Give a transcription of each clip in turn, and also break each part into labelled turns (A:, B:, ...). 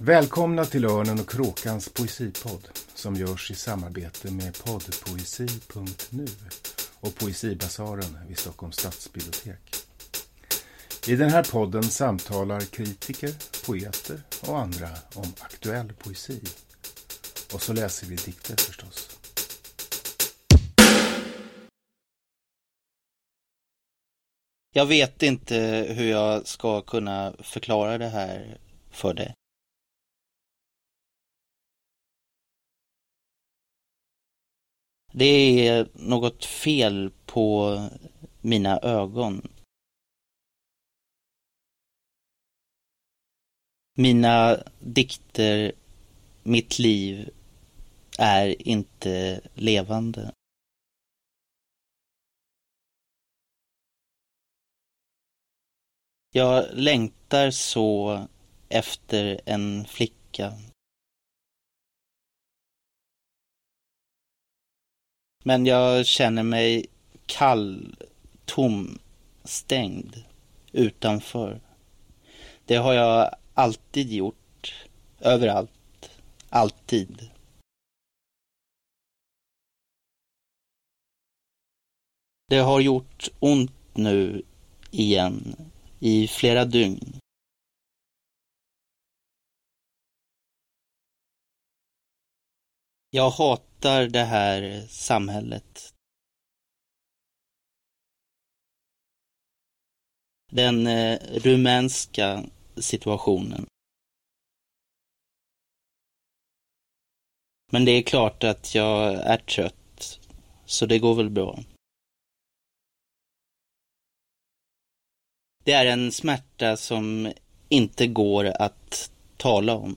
A: Välkomna till Örnen och Kråkans poesipodd som görs i samarbete med poddpoesi.nu och Poesibasaren vid Stockholms stadsbibliotek. I den här podden samtalar kritiker, poeter och andra om aktuell poesi. Och så läser vi dikter förstås.
B: Jag vet inte hur jag ska kunna förklara det här för dig. Det är något fel på mina ögon. Mina dikter, mitt liv är inte levande. Jag längtar så efter en flicka. Men jag känner mig kall, tom, stängd utanför. Det har jag alltid gjort. Överallt. Alltid. Det har gjort ont nu igen i flera dygn. Jag hatar det här samhället. Den eh, rumänska situationen. Men det är klart att jag är trött, så det går väl bra. Det är en smärta som inte går att tala om.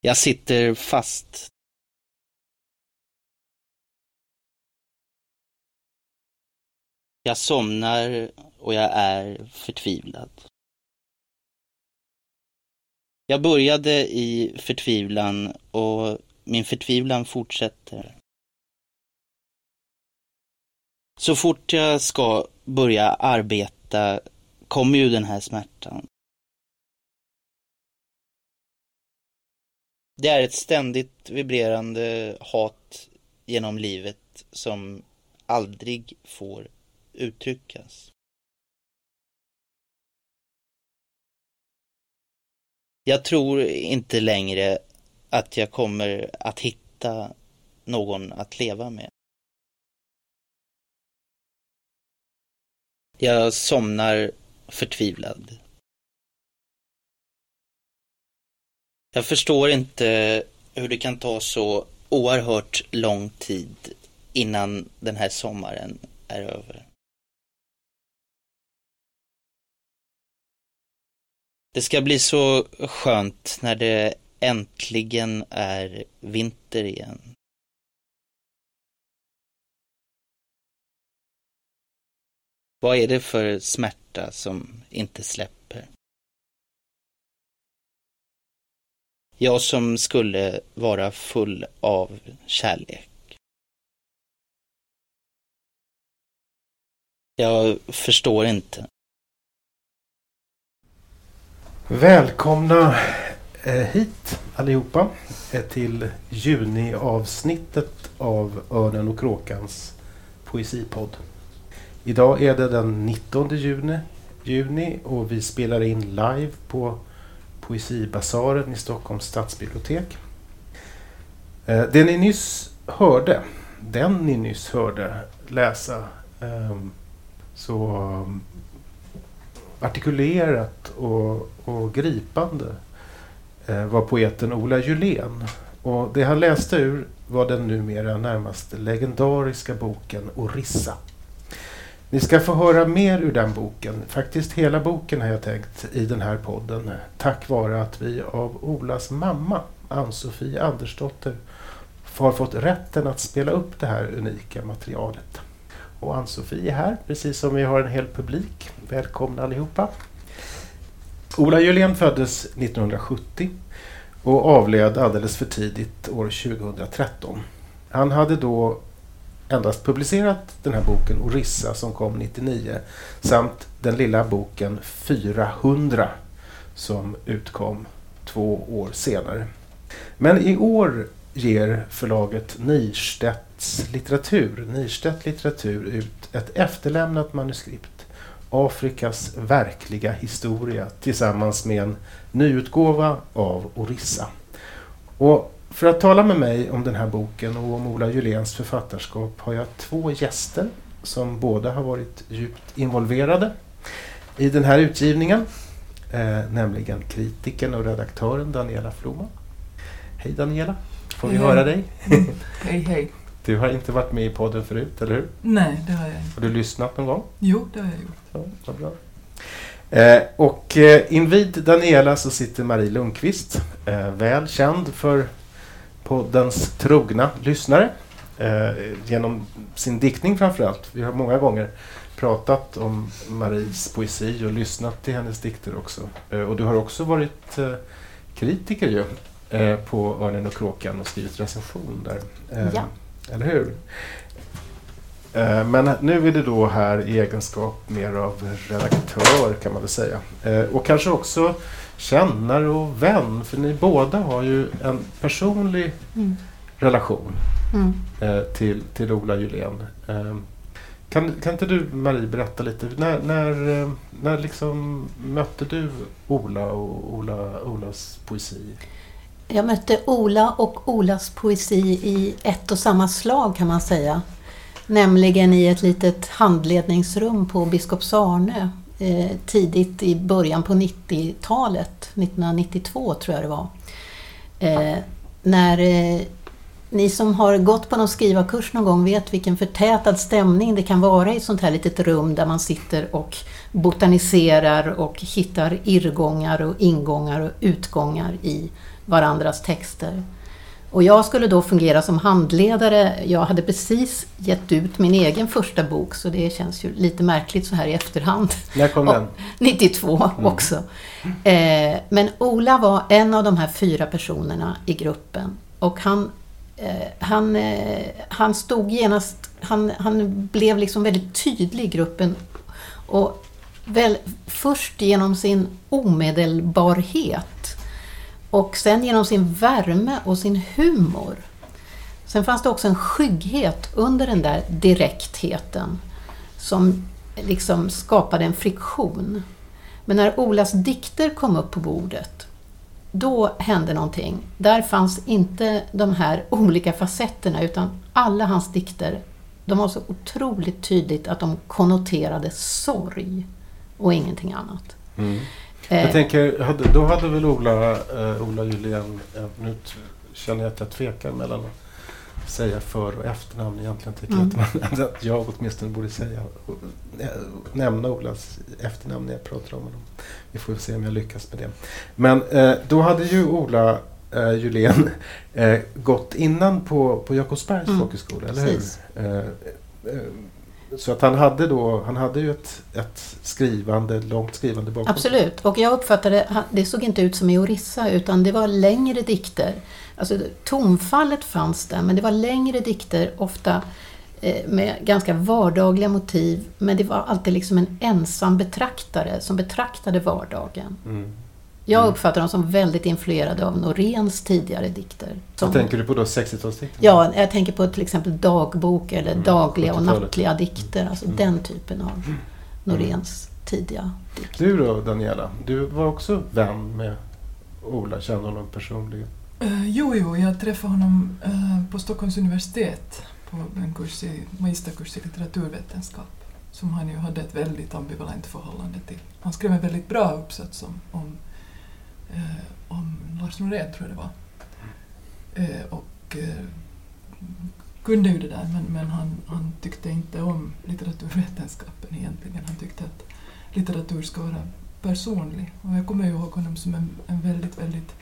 B: Jag sitter fast. Jag somnar och jag är förtvivlad. Jag började i förtvivlan och min förtvivlan fortsätter. Så fort jag ska börja arbeta kommer ju den här smärtan. Det är ett ständigt vibrerande hat genom livet som aldrig får uttryckas. Jag tror inte längre att jag kommer att hitta någon att leva med. Jag somnar förtvivlad. Jag förstår inte hur det kan ta så oerhört lång tid innan den här sommaren är över. Det ska bli så skönt när det äntligen är vinter igen. Vad är det för smärta som inte släpper? Jag som skulle vara full av kärlek. Jag förstår inte.
A: Välkomna eh, hit allihopa eh, till juniavsnittet av Örnen och Kråkans poesipodd. Idag är det den 19 juni, juni och vi spelar in live på Poesibasaren i Stockholms stadsbibliotek. Eh, det ni nyss hörde, den ni nyss hörde läsa ehm, så ehm, artikulerat och, och gripande eh, var poeten Ola Julén. Och det han läste ur var den numera närmast legendariska boken Orissa. Ni ska få höra mer ur den boken, faktiskt hela boken har jag tänkt i den här podden, tack vare att vi av Olas mamma, Ann-Sofie Andersdotter, har fått rätten att spela upp det här unika materialet. Och Ann-Sofie är här, precis som vi har en hel publik. Välkomna allihopa! Ola Julén föddes 1970 och avled alldeles för tidigt år 2013. Han hade då endast publicerat den här boken Orissa som kom 99 samt den lilla boken 400 som utkom två år senare. Men i år ger förlaget Nirstedts litteratur, Nirstedt litteratur ut ett efterlämnat manuskript Afrikas verkliga historia tillsammans med en nyutgåva av Orissa. Och för att tala med mig om den här boken och om Ola Juléns författarskap har jag två gäster som båda har varit djupt involverade i den här utgivningen. Eh, nämligen kritikern och redaktören Daniela Floma. Hej Daniela! Får vi
C: Hej.
A: höra dig?
C: Hej, hej.
A: Du har inte varit med i podden förut, eller hur?
C: Nej, det har jag inte.
A: Har du lyssnat någon gång?
C: Jo, det har jag gjort.
A: Ja, bra. Eh, och eh, invid Daniela så sitter Marie Lundqvist, eh, väl känd för poddens trogna lyssnare. Eh, genom sin diktning framförallt. Vi har många gånger pratat om Maries poesi och lyssnat till hennes dikter också. Eh, och du har också varit eh, kritiker ju eh, på Örnen och kråkan och skrivit recension där. Eh,
D: Ja.
A: Eller hur? Eh, Men nu är det då här i egenskap mer av redaktör kan man väl säga. Och kanske också kännare och vän, för ni båda har ju en personlig
D: Mm.
A: relation
D: Mm.
A: eh, till, till Ola Julén. Eh, Kan, kan inte du Marie berätta lite, när, när, eh, när liksom mötte du Ola och Ola, Olas poesi?
D: Jag mötte Ola och Olas poesi i ett och samma slag kan man säga. Nämligen i ett litet handledningsrum på Biskops Arnö eh, tidigt i början på 90-talet, 1992 tror jag det var. Eh, när eh, ni som har gått på någon skrivarkurs någon gång vet vilken förtätad stämning det kan vara i ett sånt här litet rum där man sitter och botaniserar och hittar irrgångar och ingångar och utgångar i varandras texter. Och jag skulle då fungera som handledare. Jag hade precis gett ut min egen första bok så det känns ju lite märkligt så här i efterhand.
A: När kom den?
D: 92 också. Eh, men Ola var en av de här fyra personerna i gruppen. Och han, eh, han, eh, han stod genast, han, han blev liksom väldigt tydlig i gruppen. Och väl, först genom sin omedelbarhet och sen genom sin värme och sin humor. Sen fanns det också en skygghet under den där direktheten som liksom skapade en friktion. Men när Olas dikter kom upp på bordet, då hände någonting. Där fanns inte de här olika facetterna utan alla hans dikter, de var så otroligt tydligt att de konnoterade sorg och ingenting annat.
A: Mm.
D: Eh,
A: Jag tänker, hade, då hade väl Ola, eh, Ola Julén, eh, nu känner jag att jag tvekar mellan att säga för och efternamn. Egentligen tycker
D: Mm.
A: jag att, man, att jag åtminstone borde säga, eh, nämna Olas efternamn när jag pratar om honom. Vi får se om jag lyckas med det. Men eh, då hade ju Ola eh, Julén eh, gått innan på, på Jakobsbergs
D: Mm.
A: folkhögskola, eller
D: Precis.
A: hur? Så att han hade då, han hade ju ett, ett skrivande, långt skrivande bakom.
D: Absolut, och jag uppfattade, det såg inte ut som i Orissa utan det var längre dikter. Alltså tonfallet fanns där men det var längre dikter, ofta eh, med ganska vardagliga motiv. Men det var alltid liksom en ensam betraktare som betraktade vardagen.
A: Mm.
D: Jag
A: Mm.
D: uppfattar dem som väldigt influerade av Noréns tidigare dikter. Som,
A: Vad tänker du på då? 60-talsdikten?
D: Ja, jag tänker på till exempel dagbok eller
A: Mm,
D: dagliga och
A: 70-talet.
D: nattliga dikter. Alltså
A: Mm.
D: den typen av Noréns tidiga dikter.
A: Du då Daniela? Du var också vän med Ola, kände honom personligen.
C: Eh, jo, jo, jag träffade honom eh, på Stockholms universitet på en kurs i, magisterkurs i litteraturvetenskap som han ju hade ett väldigt ambivalent förhållande till. Han skrev en väldigt bra uppsats om, om, om Lars Norén, tror jag det var. Eh, och eh, kunde ju det där, men, men han, han tyckte inte om litteraturvetenskapen egentligen. Han tyckte att litteratur ska vara personlig. Och jag kommer ju ihåg honom som en, en väldigt, väldigt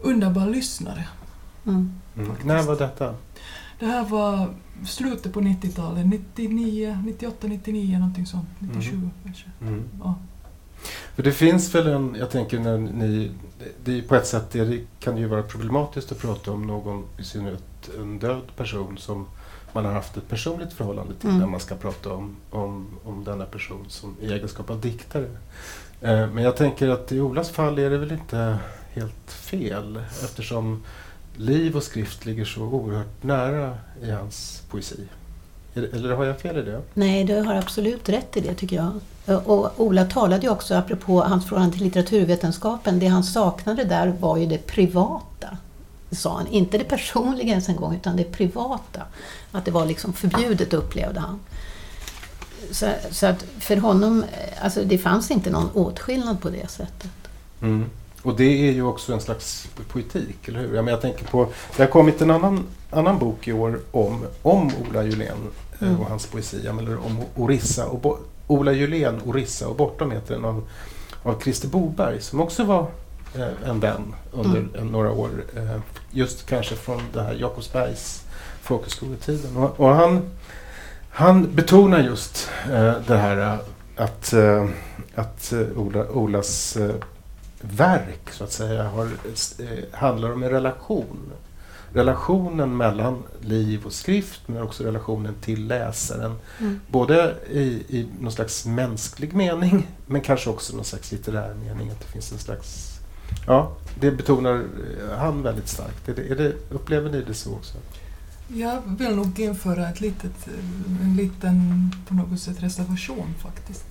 C: underbar lyssnare.
D: Mm.
A: Mm. När var detta?
C: Det här var slutet på 90-talet, 99, 98, 99 någonting sånt, 97
A: Mhm.
C: kanske.
A: Mm.
C: Ja.
A: För det finns väl en, jag tänker när ni, det på ett sätt det kan ju vara problematiskt att prata om någon, i synnerhet en död person som man har haft ett personligt förhållande till
D: Mm.
A: när man ska prata om, om, om denna person som i egenskap av diktare. Eh, Men jag tänker att i Olas fall är det väl inte helt fel eftersom liv och skrift ligger så oerhört nära i hans poesi. Eller har jag fel i det?
D: Nej, du har absolut rätt i det tycker jag. Och Ola talade ju också, apropå hans förhållande till litteraturvetenskapen, det han saknade där var ju det privata. Sa han. Inte det personliga ens en gång, utan det privata. Att det var liksom förbjudet upplevde han. Så, så att för honom, eh, alltså det fanns inte någon åtskillnad på det sättet.
A: Mm. Och det är ju också en slags poetik, eller hur? Ja, men jag tänker på, det har kommit en annan, annan bok i år om, om Ola Julén eh,
D: Mm.
A: och hans poesi. Eller om Orissa och Ola Julén, Orissa och Bortom heter den av, av Christer Boberg som också var eh, en vän under
D: Mm.
A: några år. Eh, just kanske från det här Jakobsbergs folkhögskoletiden. Och, och han, han betonar just eh, det här eh, att, eh, att eh, Ola, Olas verk så att säga har, handlar om en relation. Relationen mellan liv och skrift men också relationen till läsaren.
D: Mm.
A: Både i, i någon slags mänsklig mening men kanske också någon slags litterär mening. Att det finns en slags... Ja, det betonar eh, han väldigt starkt. Är det, är det, upplever ni det så också?
C: Jag vill nog införa ett litet, en liten på något sätt reservation faktiskt.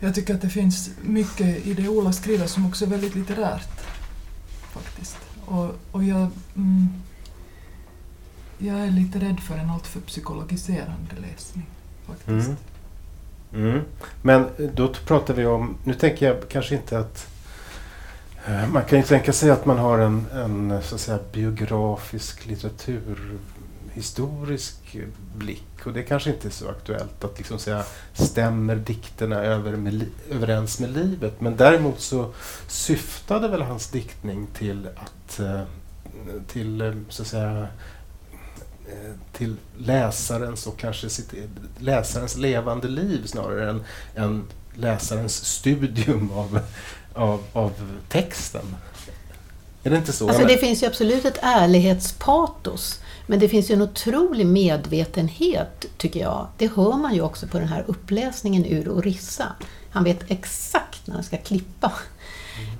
C: Jag tycker att det finns mycket i det Ola skriver som också är väldigt litterärt. Faktiskt. Och, och jag, mm, jag är lite rädd för en alltför psykologiserande läsning. Faktiskt.
A: Mm. Mm. Men då pratar vi om, nu tänker jag kanske inte att eh, man kan ju tänka sig att man har en, en så att säga, biografisk litteraturhistorisk blick och det kanske inte är så aktuellt att liksom säga stämmer dikterna över med, överens med livet men däremot så syftade väl hans diktning till att eh, till eh, så att säga eh, till läsarens och kanske sitt, läsarens levande liv snarare än, än läsarens studium av, av, av texten. Är det inte så?
D: Alltså det finns ju absolut ett ärlighetspatos. Men det finns ju en otrolig medvetenhet, tycker jag. Det hör man ju också på den här uppläsningen ur Orissa. Han vet exakt när han ska klippa.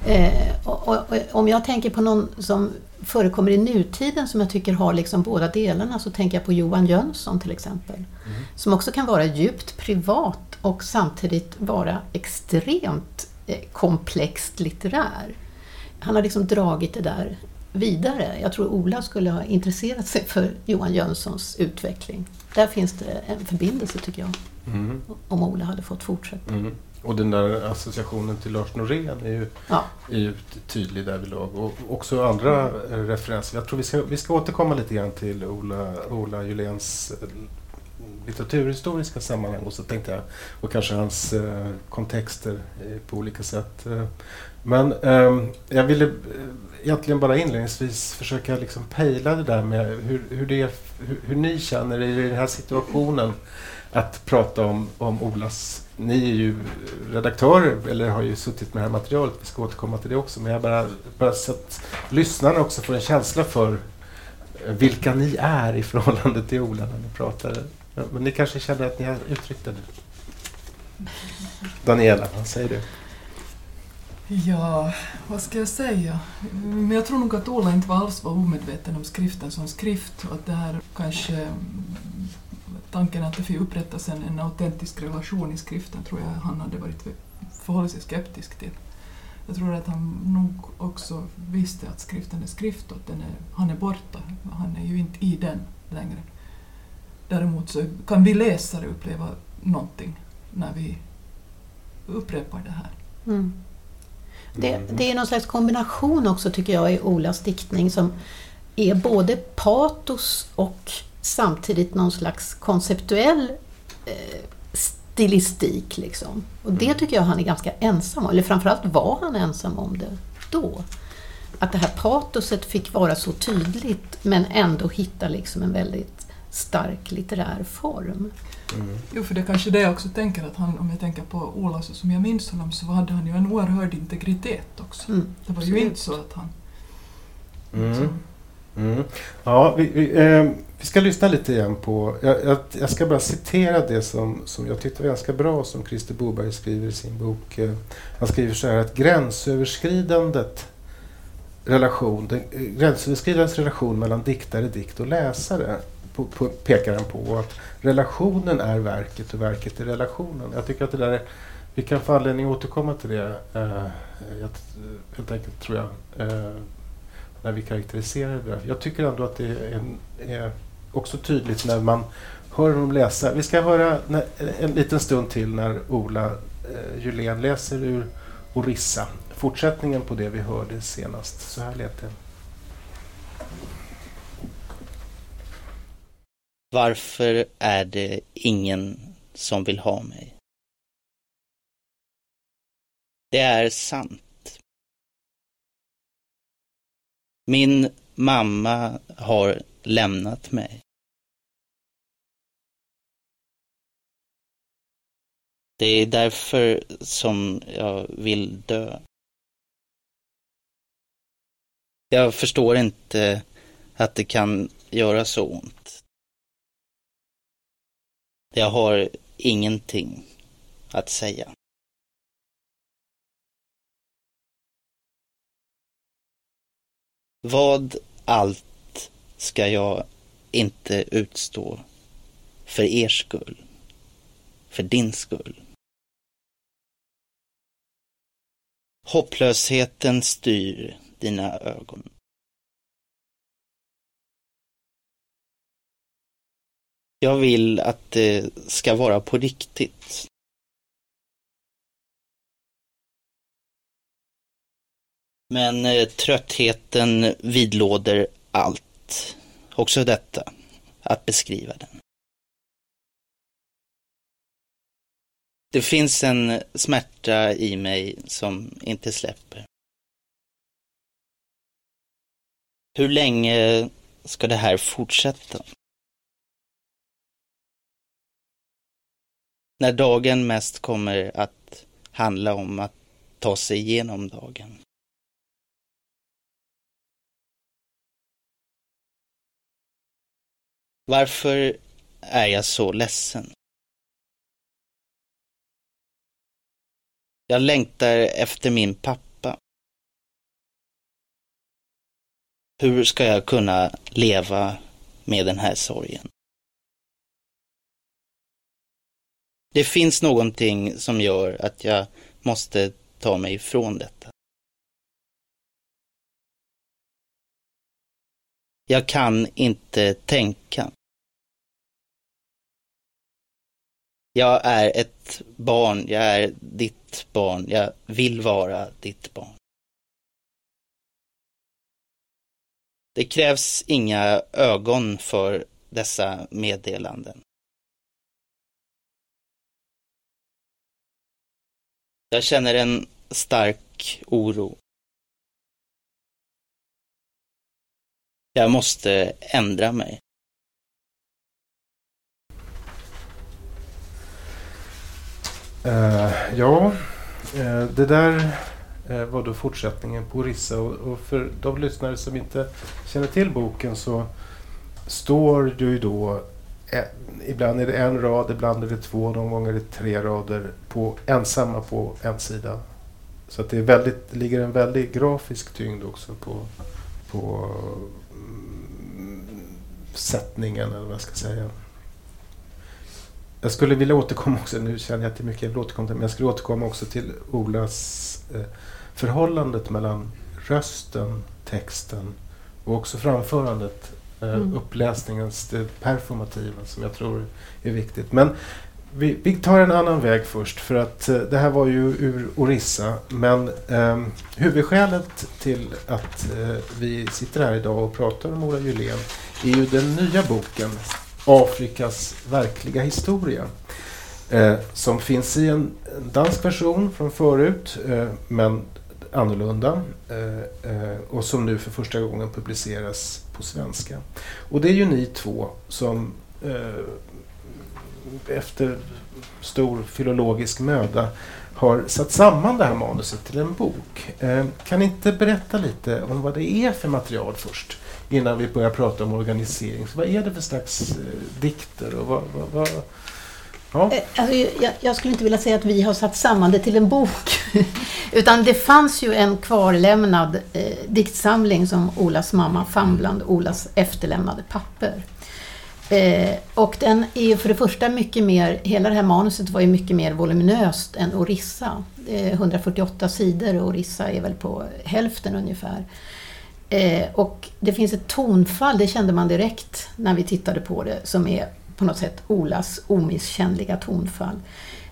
D: Eh, och, och, och, om jag tänker på någon som förekommer i nutiden som jag tycker har liksom båda delarna så tänker jag på Johan Jönsson till exempel.
A: Mm.
D: Som också kan vara djupt privat och samtidigt vara extremt eh, komplext litterär. Han har liksom dragit det där vidare. Jag tror Ola skulle ha intresserat sig för Johan Jönssons utveckling. Där finns det en förbindelse tycker jag,
A: Mm,
D: om Ola hade fått fortsätta.
A: mm. Och den där associationen till Lars Norén är ju,
D: Ja.
A: är ju tydlig därvidlag. Och också andra eh, referenser. Jag tror vi ska, vi ska återkomma lite grann till Ola, Ola Juléns eh, litteraturhistoriska sammanhang och så tänkte jag och kanske hans eh, kontexter eh, på olika sätt. Eh, men ehm, jag ville eh, egentligen bara inledningsvis försöka liksom pejla det där med hur, hur, det hur, hur ni känner i den här situationen att prata om, om Olas... Ni är ju redaktörer, eller har ju suttit med det här materialet, vi ska återkomma till det också, men jag bara, bara så att lyssnarna också får en känsla för eh, vilka ni är i förhållande till Ola när ni pratar. Men, men ni kanske känner att ni har uttryckt det nu? Daniela, vad säger du?
C: Ja, vad ska jag säga? Men jag tror nog att Ola inte var alls var omedveten om skriften som skrift och att det här kanske tanken att det får upprättas en, en autentisk relation i skriften tror jag han hade varit förhållit sig skeptisk till. Jag tror att han nog också visste att skriften är skrift och att den är, han är borta. Han är ju inte i den längre. Däremot så kan vi läsare uppleva någonting när vi upprepar det här.
D: Mm. Det,
A: Mm.
D: det är någon slags kombination också tycker jag i Olas diktning som är både patos och samtidigt någon slags konceptuell eh, stilistik. Liksom. Och det
A: Mm.
D: tycker jag han är ganska ensam om, eller framförallt var han ensam om det då. Att det här patoset fick vara så tydligt men ändå hitta liksom en väldigt stark litterär form.
A: Mm.
C: Jo, för det är kanske det jag också tänker att han, om jag tänker på Ola så som jag minns honom så hade han ju en oerhörd integritet också.
D: Mm,
C: Det var ju
D: absolut.
C: inte så att han
A: Mm.
C: liksom
A: Mm. Ja, vi, vi, eh, vi, ska lyssna lite igen på... Jag, jag, jag, ska bara citera det som, som jag tyckte var ganska bra som Christer Boberg skriver i sin bok. Eh, han skriver så här att gränsöverskridandet relation, den, eh, gränsöverskridandets relation mellan diktare, dikt och läsare på, på, pekar han på. Att relationen är verket och verket är relationen. Jag tycker att det där är, vi kan få anledning att återkomma till det. Eh, helt enkelt tror jag. Eh, när vi karaktäriserar det. Jag tycker ändå att det är, är också tydligt när man hör honom läsa. Vi ska höra när, en liten stund till när Ola eh, Julén läser ur Orissa. Fortsättningen på det vi hörde senast. Så här lät det.
B: Varför är det ingen som vill ha mig? Det är sant. Min mamma har lämnat mig. Det är därför som jag vill dö. Jag förstår inte att det kan göra så ont. Jag har ingenting att säga. Vad allt ska jag inte utstå för er skull, för din skull. Hopplösheten styr dina ögon. Jag vill att det ska vara på riktigt. Men eh, tröttheten vidlåder allt. Också detta, att beskriva den. Det finns en smärta i mig som inte släpper. Hur länge ska det här fortsätta? När dagen mest kommer att handla om att ta sig igenom dagen. Varför är jag så ledsen? Jag längtar efter min pappa. Hur ska jag kunna leva med den här sorgen? Det finns någonting som gör att jag måste ta mig ifrån detta. Jag kan inte tänka. Jag är ett barn, jag är ditt barn, jag vill vara ditt barn. Det krävs inga ögon för dessa meddelanden. Jag känner en stark oro. Jag måste ändra mig.
A: Uh, ja, uh, det där uh, var då fortsättningen på Orissa. Och, och, för de lyssnare som inte känner till boken så står det ju då Eh, ibland är det en rad, ibland är det två, någon gång är det tre rader på, ensamma på en sida. Så att det, är väldigt, det ligger en väldig grafisk tyngd också på, på mm, sättningen, eller vad jag ska säga. Jag skulle vilja återkomma också, nu känner jag att det är mycket jag vill återkomma till, men jag skulle återkomma också till Olas eh, förhållandet mellan rösten, texten och också framförandet, mm. uppläsningens, det performativa som jag tror är viktigt. Men vi, vi, tar en annan väg först för att eh, det här var ju ur Orissa men eh, huvudskälet till att eh, vi sitter här idag och pratar om Ola Julén är ju den nya boken Afrikas verkliga historia. Eh, som finns i en dansk version från förut, eh, men annorlunda. Eh, eh, och som nu för första gången publiceras på svenska. Och det är ju ni två som eh, efter stor filologisk möda har satt samman det här manuset till en bok. Kan ni inte berätta lite om vad det är för material först? innan vi börjar prata om organisering. Så vad är det för slags dikter? Och vad, vad, vad,
D: ja. Eh, alltså, jag, jag, skulle inte vilja säga att vi har satt samman det till en bok. Utan det fanns ju en kvarlämnad eh, diktsamling som Olas mamma fann bland Olas efterlämnade papper. Eh, och den är för det första mycket mer, hela det här manuset var ju mycket mer voluminöst än Orissa. Eh, 148 sidor och Orissa är väl på hälften ungefär. Eh, och det finns ett tonfall, det kände man direkt när vi tittade på det, som är på något sätt Olas omisskännliga tonfall.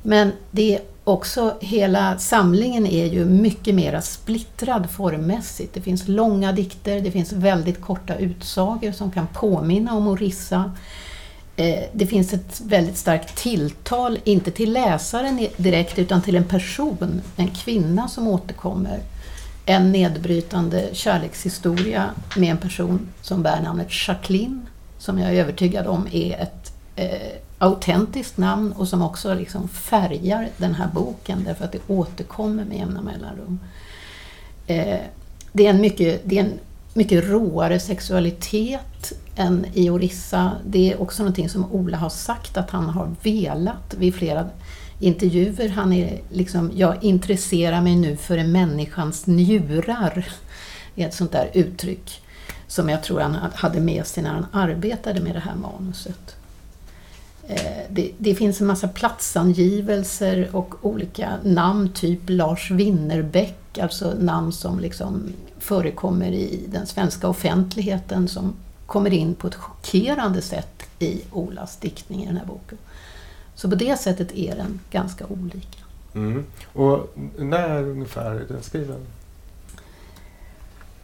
D: Men det är också, hela samlingen är ju mycket mer splittrad formmässigt. Det finns långa dikter, det finns väldigt korta utsagor som kan påminna om Orissa. Eh, det finns ett väldigt starkt tilltal, inte till läsaren direkt utan till en person, en kvinna som återkommer. En nedbrytande kärlekshistoria med en person som bär namnet Jacqueline, som jag är övertygad om är ett eh, autentiskt namn och som också liksom färgar den här boken därför att det återkommer med jämna mellanrum. Eh, det, är en mycket, det är en mycket råare sexualitet än i Orissa. Det är också någonting som Ola har sagt att han har velat vid flera intervjuer. Han är liksom, jag intresserar mig nu för människans njurar. Det är ett sånt där uttryck som jag tror han hade med sig när han arbetade med det här manuset. Eh, det, det, finns en massa platsangivelser och olika namn, typ Lars Winnerbäck, alltså namn som liksom förekommer i den svenska offentligheten som kommer in på ett chockerande sätt i Olas diktning i den här boken. Så på det sättet är den ganska olika.
A: Mm. Och när ungefär är den skriven?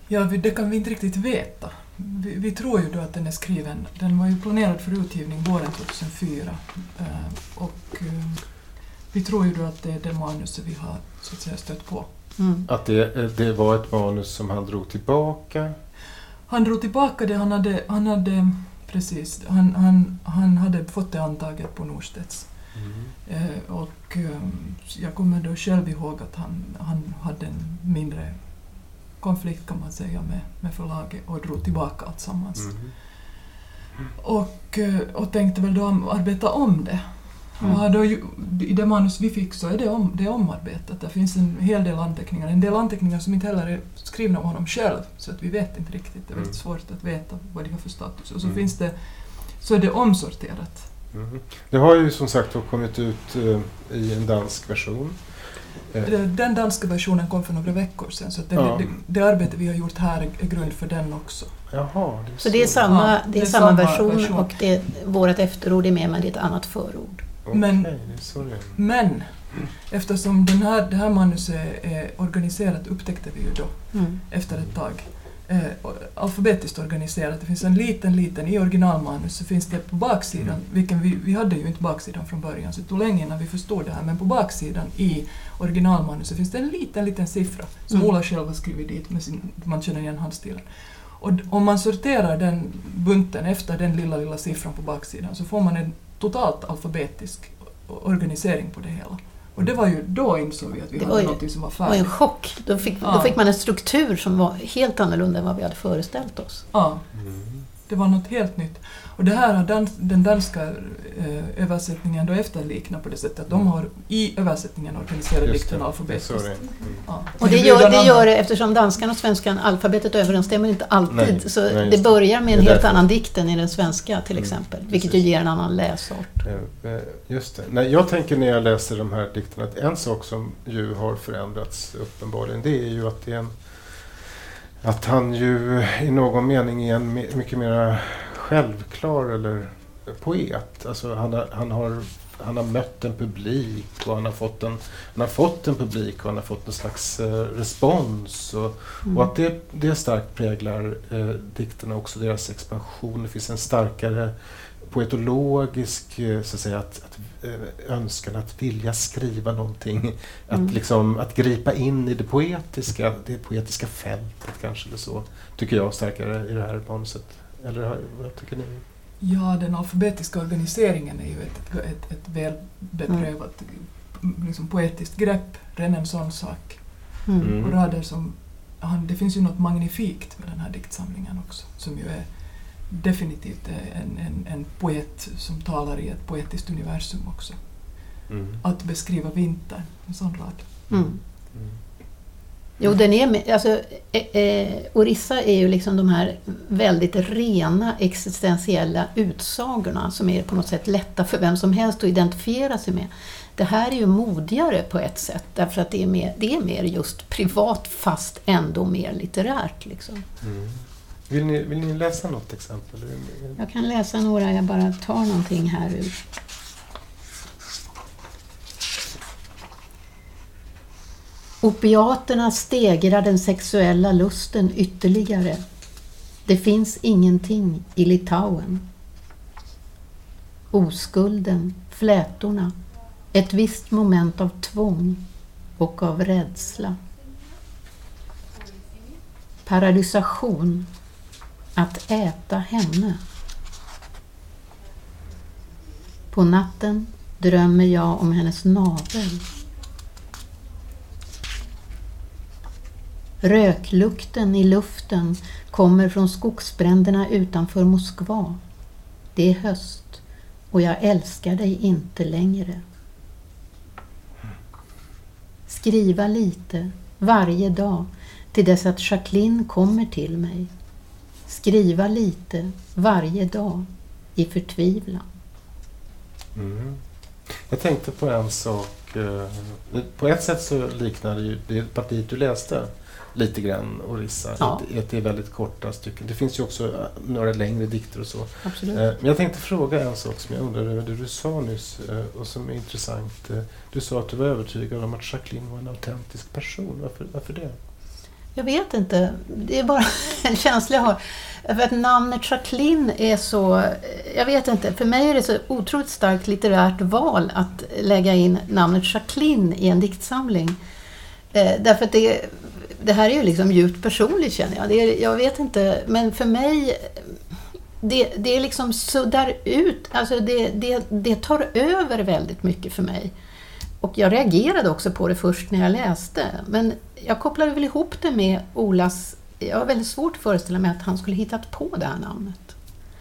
C: Ja, det kan vi inte riktigt veta. Vi, vi, tror ju då att den är skriven, den var ju planerad för utgivning våren 2004 eh, och eh, vi tror ju då att det är det manuset vi har så att säga stött på.
A: Mm. Att det, det var ett manus som han drog tillbaka?
C: Han drog tillbaka det, han hade, han hade precis, han, han, han hade fått det antaget på Norstedts. Mm. Eh, och eh, jag kommer då själv ihåg att han, han hade en mindre konflikt kan man säga med, med förlaget och drog tillbaka alltsammans. Mm. Och, eh, och tänkte väl då arbeta om det. Mm. Och då, I det manus vi fick så är det, om, det är omarbetat. Det finns en hel del anteckningar. En del anteckningar som inte heller är skrivna av honom själv, så att vi vet inte riktigt. Det är väldigt mm. svårt att veta vad de har för status. Och så, mm. finns det, så är det omsorterat.
A: Mm. Det har ju som sagt kommit ut uh, i en dansk version.
C: Eh. Den danska versionen kom för några veckor sedan så det, ja. det, det, arbete vi har gjort här är grund för den också.
A: Jaha,
D: det så. så det är samma, ja, det är, det är samma, version, version, och det, vårt efterord är med men det är ett annat förord.
C: Okay, men, men eftersom den här, det här manuset är organiserat upptäckte vi ju då mm. efter ett tag eh, alfabetiskt organiserat. Det finns en liten, liten, i originalmanus så finns det på baksidan, mm. vilken vi, vi hade ju inte baksidan från början så det tog länge innan vi förstod det här, men på baksidan i originalmanus så finns det en liten, liten siffra som mm. Ola själv har skrivit dit, med sin, man känner igen handstilen. Och om man sorterar den bunten efter den lilla, lilla siffran på baksidan så får man en totalt alfabetisk organisering på det hela. Och det var ju, då insåg vi att vi det hade något som var färdigt.
D: Det var en chock. Då fick, ja. då fick man en struktur som var helt annorlunda än vad vi hade föreställt oss.
C: Ja. Mm. Det var något helt nytt. Och det här har dans, den danska eh, översättningen då efterliknat på det sättet att de har i översättningen organiserat dikten alfabetiskt. Mm.
D: Ja. Och det gör, det gör det eftersom danskan och svenskan, alfabetet överensstämmer inte alltid. Nej, så nej, det börjar med en helt därför. annan dikt än i den svenska till mm, exempel. Mm, vilket ju ger en annan läsart.
A: Eh, just det. Nej, jag tänker när jag läser de här dikterna att en sak som ju har förändrats uppenbarligen det är ju att det är en att han ju i någon mening är en mycket mer självklar eller poet. Alltså han, har, han, har, han har mött en publik och han har fått en, han har fått en publik och han har fått en slags eh, respons. Och, mm. och, att det, det starkt präglar eh, dikterna också, deras expansion. Det finns en starkare poetologisk eh, så att säga, att, att Eh, önskan att vilja skriva någonting. Att, mm. liksom, att gripa in i det poetiska, det poetiska fältet kanske eller så. Tycker jag starkare i det här manuset. Eller vad tycker ni?
C: Ja, den alfabetiska organiseringen är ju ett, ett, ett väl beprövat mm. liksom, poetiskt grepp, renässanssak. Mm. Och rader som han, det finns ju något magnifikt med den här diktsamlingen också, som ju är definitivt en, en, en poet som talar i ett poetiskt universum också.
A: Mm.
C: Att beskriva vintern, en sån rad.
D: Mm. Jo, den är, alltså, eh, eh, Orissa är ju liksom de här väldigt rena existentiella utsagorna som är på något sätt lätta för vem som helst att identifiera sig med. Det här är ju modigare på ett sätt därför att det är mer, det är mer just privat fast ändå mer litterärt. Liksom.
A: Mm. Vill, ni, vill ni läsa något exempel?
D: Jag kan läsa några, jag bara tar någonting här ur. Opiaterna stegrar den sexuella lusten ytterligare. Det finns ingenting i Litauen. Oskulden, flätorna, ett visst moment av tvång och av rädsla. Paralysation, att äta henne. På natten drömmer jag om hennes navel. Röklukten i luften kommer från skogsbränderna utanför Moskva. Det är höst och jag älskar dig inte längre. Skriva lite varje dag till dess att Jacqueline kommer till mig. Skriva lite varje dag i förtvivlan.
A: Mm. Jag tänkte på en sak eh, På ett sätt så liknar det ju det partiet du läste lite grann Orissa.
D: Ja.
A: Att- det är väldigt korta stycken. Det finns ju också eh, några längre dikter och så.
D: Absolut.
A: Eh, Men jag tänkte fråga en sak som jag undrar över det du sa nyss eh, och som är intressant. Du sa att du var övertygad om att Jacqueline var en autentisk person. Varför, varför det?
D: Jag vet inte. Det är bara en känsla jag har. För att namnet Jacqueline är så... Jag vet inte. För mig är det så otroligt starkt litterärt val att lägga in namnet Jacqueline i en diktsamling. Eh, därför att det, det här är ju liksom djupt personligt känner jag. Det är, jag vet inte, men för mig... Det, det är liksom suddar ut, alltså det, det, det tar över väldigt mycket för mig. Och jag reagerade också på det först när jag läste. Men jag kopplade väl ihop det med Olas... Jag har väldigt svårt att föreställa mig att han skulle hittat på det här namnet.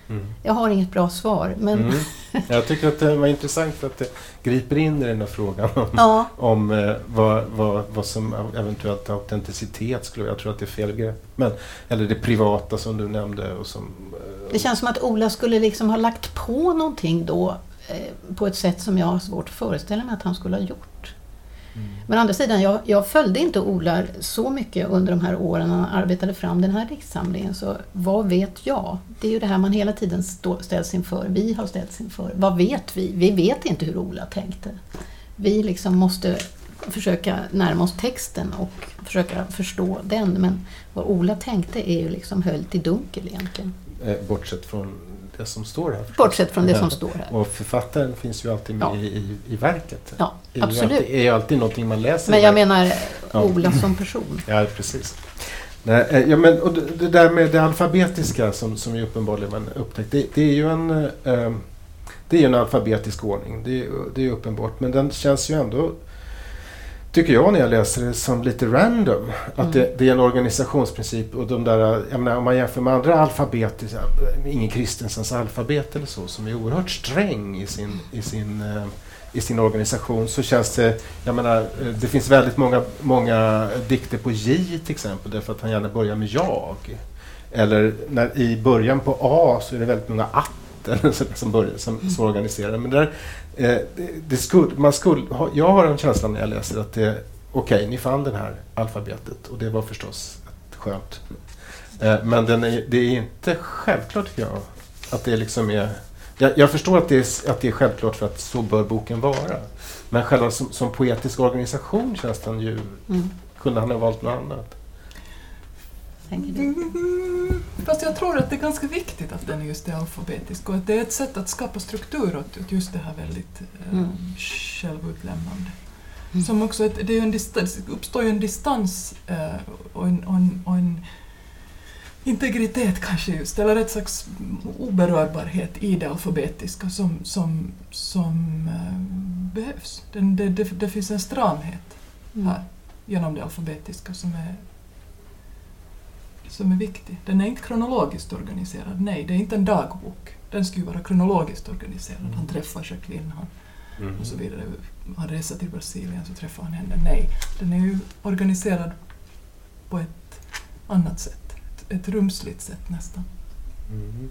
A: Mm.
D: Jag har inget bra svar, men
A: Mm. Jag tycker att det var intressant att det griper in i den här frågan om,
D: ja,
A: om eh, vad, vad, vad som eventuellt autenticitet skulle Jag tror att det är fel begrepp. Men, eller det privata som du nämnde. Och som, eh,
D: det känns som att Ola skulle liksom ha lagt på någonting då på ett sätt som jag har svårt att föreställa mig att han skulle ha gjort.
A: Mm.
D: Men å andra sidan, jag, jag följde inte Ola så mycket under de här åren när han arbetade fram den här diktsamlingen. Så vad vet jag? Det är ju det här man hela tiden stå, ställs inför. Vi har ställts inför. Vad vet vi? Vi vet inte hur Ola tänkte. Vi liksom måste försöka närma oss texten och försöka förstå den. Men vad Ola tänkte är ju liksom höljt i dunkel egentligen.
A: eh, bortsett från det som står här. förstås.
D: Bortsett från det
A: Ja.
D: som står här.
A: Och författaren finns ju alltid med
D: Ja.
A: i, i, verket.
D: Ja,
A: Det är ju
D: absolut.
A: alltid, är ju alltid någonting man läser.
D: Men jag menar
A: Ja.
D: Ola som person.
A: Ja, precis. Nej, eh, ja, men, och det, det där med det alfabetiska som, som ju uppenbarligen upptäckt. Det, det är ju en, eh, det är en alfabetisk ordning. Det, är- det är uppenbart. Men den känns ju ändå, tycker jag när jag läser det, som lite random. Att
D: Mm.
A: det, det är en organisationsprincip. Och de där, jag menar, om man jämför med andra alfabet, Ingen Kristensens alfabet eller så, som är oerhört sträng i sin, i sin eh, i sin organisation så känns det, jag menar, eh, det finns väldigt många, många dikter på J till exempel därför att han gärna börjar med jag. Eller när, i början på A så är det väldigt många att så- som, börjar, som, som organiserar. Men där, eh, det, skulle, man skulle, jag har en känsla när jag läser att det, okej, ni fann det här alfabetet och det var förstås skönt. Eh, men den är, det är inte självklart tycker jag att det liksom är jag, jag förstår att det, är, att det är självklart för att så bör boken vara. Men själva som, som poetisk organisation känns den ju...
D: Mm.
A: Kunde han ha valt något annat?
D: Tänker du?
C: Fast jag tror att det är ganska viktigt att den just är alfabetisk och att det är ett sätt att skapa struktur åt just det här väldigt eh,
D: Mm.
C: självutlämnande.
D: Mm.
C: Som också ett, det är distans, det uppstår ju en distans eh, och, en, och, en, och en integritet kanske just, eller ett slags oberörbarhet i det alfabetiska som, som, som eh, behövs. Den, det, det, det finns en stramhet
D: Mm.
C: här genom det alfabetiska som är som är viktig. Den är inte kronologiskt organiserad, nej, det är inte en dagbok. Den skulle vara kronologiskt organiserad. Han träffar Jacqueline han,
A: Mm.
C: och så vidare. Han reser till Brasilien så träffar han henne. Nej, den är ju organiserad på ett annat sätt. Ett, ett rumsligt sätt nästan.
A: Mm.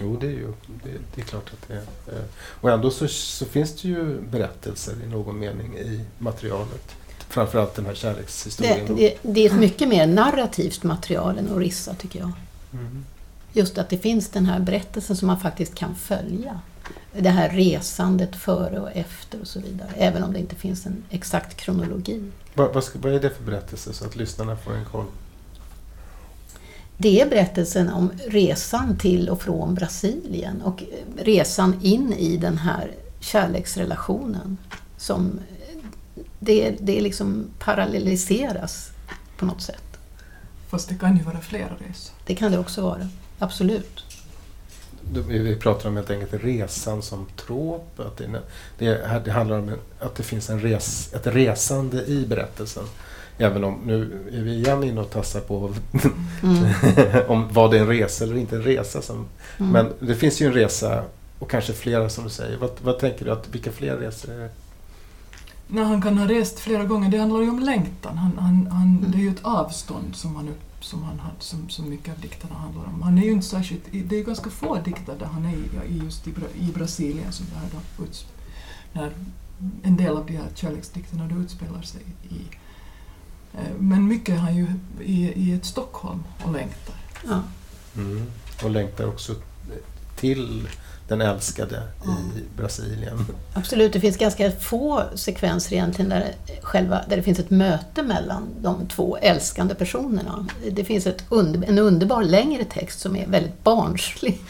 A: Jo, det är ju det, det är klart att det är. Och ändå så, så finns det ju berättelser i någon mening i materialet. Framförallt den här
D: Det,
A: kärlekshistorien. då.
D: det, det är ett mycket mer narrativt material än Orissa tycker jag.
A: Mm.
D: Just att det finns den här berättelsen som man faktiskt kan följa. Det här resandet före och efter och så vidare. Även om det inte finns en exakt kronologi.
A: Vad, vad, vad är det för berättelse så att lyssnarna får en koll?
D: Det är berättelsen om resan till och från Brasilien och resan in i den här kärleksrelationen. Som det, det liksom parallelliseras på något sätt.
C: Fast det kan ju vara flera resor.
D: Det kan det också vara. Absolut.
A: Vi pratar om helt enkelt resan som trop. Att det, det, här- det handlar om att det finns en res, ett resande i berättelsen. Även om nu är vi igen inne och tassar på
D: Mm.
A: om vad det är en resa eller inte en resa. Som,
D: Mm.
A: Men det finns ju en resa och kanske flera som du säger. Vad, vad tänker du att vilka fler resor är det?
C: När han kan ha rest flera gånger, det handlar ju om längtan. Han, han, han,
D: Mm.
C: Det är ju ett avstånd som, han, som, han har, som, som mycket av dikterna handlar om. Han är ju inte särskilt, det är ju ganska få dikter där han är i, i just i, i Brasilien som det här då när en del av de här kärleksdikterna då utspelar sig i. Eh, Men mycket är han ju i, i ett Stockholm och längtar.
D: Ja.
A: Mm. Och längtar också till den älskade i Brasilien.
D: Absolut, det finns ganska få sekvenser egentligen där, själva, där det finns ett möte mellan de två älskande personerna. Det finns ett under, en underbar längre text som är väldigt barnslig.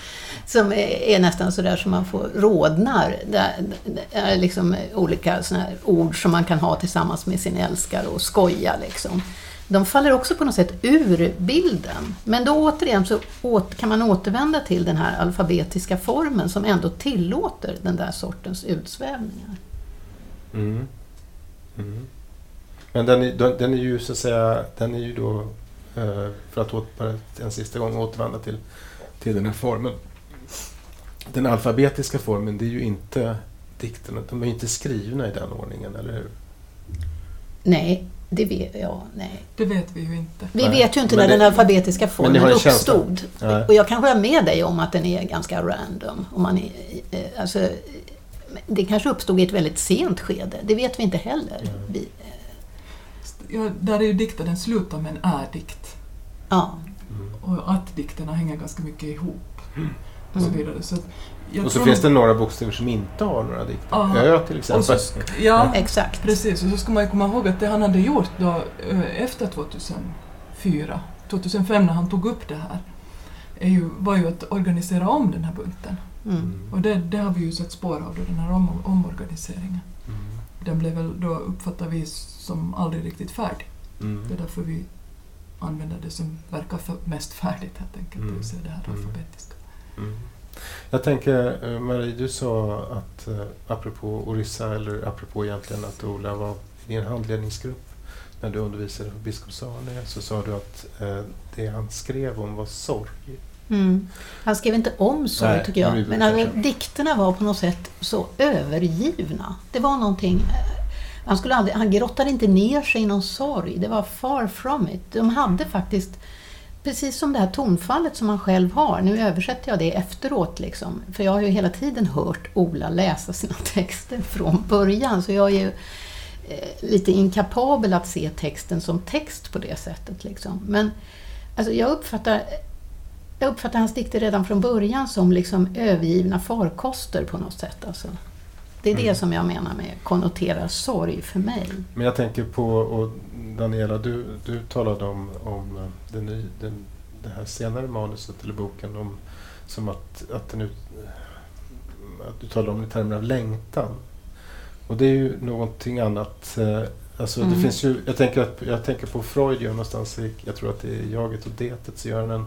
D: Som är, är nästan sådär som man får rodnar. Där, det är liksom olika såna ord som man kan ha tillsammans med sin älskare och skoja liksom. De faller också på något sätt ur bilden. Men då återigen så kan man återvända till den här alfabetiska formen som ändå tillåter den där sortens utsvävningar.
A: Mm. Mm. Men den är, den är ju så att säga, den är ju då, eh, för att åt, bara en sista gång återvända till, till den här formen. Den alfabetiska formen, det är ju inte dikterna, de är ju inte skrivna i den ordningen, eller hur?
D: Nej, det vet jag. Nej.
C: Det vet vi ju inte.
D: Vi
A: Nej,
D: vet ju inte
A: men
D: när
A: det-
D: den alfabetiska formen uppstod.
A: Nej.
D: Och jag kan hålla med dig om att den är ganska random. Om man är, eh, alltså, eh, det kanske uppstod i ett väldigt sent skede. Det vet vi inte heller.
A: Nej.
D: Vi,
C: Ja, där är ju dikten, den slutar med en är-dikt.
D: ja.
A: Mm.
C: Och att-dikterna hänger ganska mycket ihop. Och så
D: Mm.
C: vidare. Så att
A: Och så finns det några bokstäver som inte har några dikter.
C: Ja.
A: Ö till exempel.
C: så, Ja,
D: Exakt.
C: precis. Och så ska man ju komma ihåg att det han hade gjort då efter 2004, 2005 när han tog upp det här, är ju, var ju att organisera om den här bunten.
D: Mm.
C: Och det, det har vi ju sett spår av, då, den här om, omorganiseringen.
A: Mm.
C: Den blev väl då, uppfattar vi som aldrig riktigt färdig.
A: Mm.
C: Det är därför vi använder det som verkar för, mest färdigt helt enkelt,
A: Mm.
C: det vill säga det här
A: Mm.
C: alfabetiska.
A: Jag tänker, eh, Marie, du sa att eh, apropå Orissa, eller apropå egentligen att Ola var i din handledningsgrupp när du undervisade på Biskopsarne, så sa du att eh, det han skrev om var sorg.
D: Mm. Han skrev inte om sorg
A: Nej,
D: tycker jag. Men alltså, dikterna var på något sätt så övergivna. Det var någonting... Han, skulle aldrig, han grottade inte ner sig i någon sorg. Det var far from it. De hade faktiskt, precis som det här tonfallet som han själv har. Nu översätter jag det efteråt. Liksom, för jag har ju hela tiden hört Ola läsa sina texter från början. Så jag är ju eh, lite inkapabel att se texten som text på det sättet. Liksom. Men alltså, jag uppfattar jag uppfattar hans dikter redan från början som liksom övergivna farkoster på något sätt. Alltså. Det är det
A: Mm.
D: som jag menar med konnoterar sorg för mig.
A: Men jag tänker på, och Daniela, du, du talade om, om eh, den, ny- den, det här senare manuset eller boken om, som att, att, den ut, att du talade om det i termer av längtan. Och det är ju någonting annat. eh, Alltså det
D: Mm.
A: finns ju, jag, tänker att, jag tänker på Freud gör någonstans, i, jag tror att det är jaget och detet, så gör han en,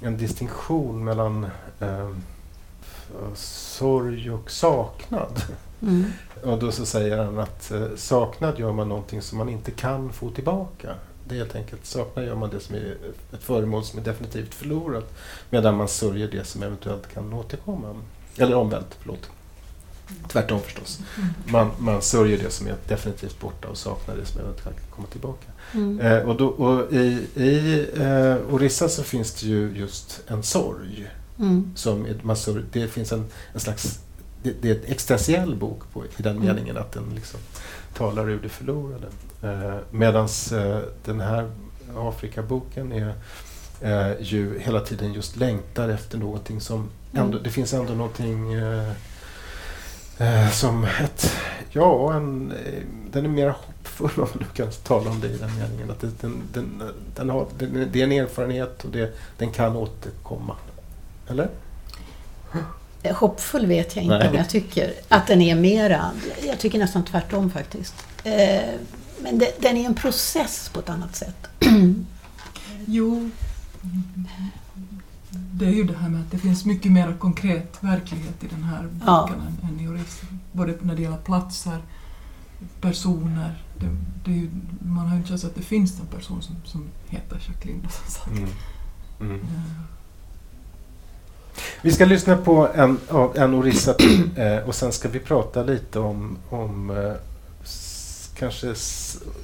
A: en distinktion mellan eh, sorg och saknad.
D: Mm.
A: Och då så säger han att eh, saknad gör man någonting som man inte kan få tillbaka. Det är helt enkelt saknar gör man det som är ett föremål som är definitivt förlorat medan man sörjer det som eventuellt kan återkomma. Eller omvänt, förlåt. Tvärtom förstås. Man, man sörjer det som är definitivt borta och saknar det som eventuellt kan komma tillbaka.
D: Mm.
A: Eh, och, då, och I i eh, Orissa så finns det ju just en sorg.
D: Mm.
A: Som är- man sörj, det finns en, en slags... Det, det är en existentiell bok på, i den
D: Mm.
A: meningen att den liksom talar ur det förlorade. Eh, Medan eh, den här Afrikaboken är eh, ju hela tiden just längtar efter någonting som ändå,
D: Mm.
A: det finns ändå någonting eh, eh, som ett, ja, en, eh, den är mer hoppfull om man nu kan tala om det i den meningen. Att det, den, den, den har, den, det är en erfarenhet och det, den kan återkomma. Eller?
D: Eh, Hoppfull vet jag inte
A: Nej.
D: om jag tycker. Att den är mera. Jag tycker nästan tvärtom faktiskt. Eh, Men det, den är en process på ett annat sätt.
C: Jo, det är ju det här med att det finns mycket mer konkret verklighet i den här boken
D: Ja.
C: än, än i Orissa. Både när det gäller platser, personer. Det, det är ju, man har ju en känsla att det finns en person som, som heter Jacqueline. och som sagt.
A: Mm. Mm.
C: Eh,
A: vi ska lyssna på en, av- en Orissa till eh, och sen ska vi prata lite om, om eh, kanske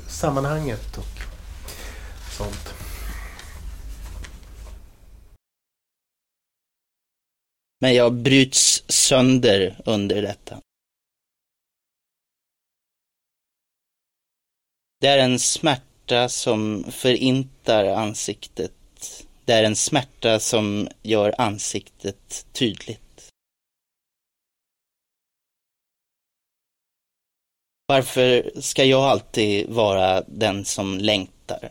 A: sammanhanget och sånt.
B: Men jag bryts sönder under detta. Det är en smärta som förintar ansiktet. Det är en smärta som gör ansiktet tydligt. Varför ska jag alltid vara den som längtar?